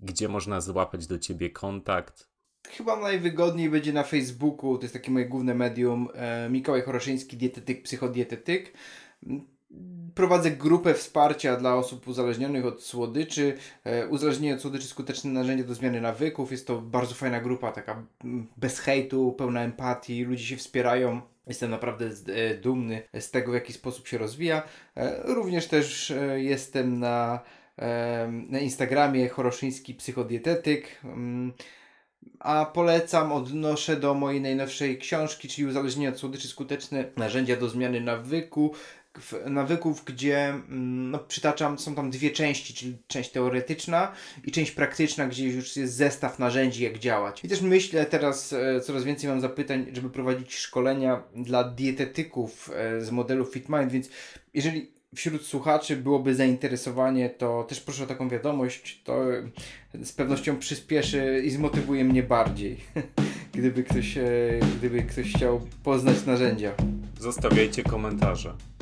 gdzie można złapać do Ciebie kontakt. Chyba najwygodniej będzie na Facebooku, to jest takie moje główne medium, Mikołaj Choroszyński, dietetyk, psychodietetyk prowadzę grupę wsparcia dla osób uzależnionych od słodyczy. E, uzależnienie od słodyczy skuteczne narzędzie do zmiany nawyków. Jest to bardzo fajna grupa, taka bez hejtu, pełna empatii, ludzie się wspierają. Jestem naprawdę e, dumny z tego, w jaki sposób się rozwija. E, również też jestem na, na Instagramie Choroszyński Psychodietetyk. Mm, a polecam, odnoszę do mojej najnowszej książki, czyli Uzależnienie od słodyczy skuteczne narzędzia do zmiany nawyku nawyków, gdzie mm, no, przytaczam, są tam dwie części, czyli część teoretyczna i część praktyczna, gdzie już jest zestaw narzędzi, jak działać. I też myślę teraz, e, coraz więcej mam zapytań, żeby prowadzić szkolenia dla dietetyków e, z modelu FitMind, więc jeżeli wśród słuchaczy byłoby zainteresowanie, to też proszę o taką wiadomość, to z pewnością przyspieszy i zmotywuje mnie bardziej, [laughs] gdyby ktoś, e, gdyby ktoś chciał poznać narzędzia. Zostawiajcie komentarze.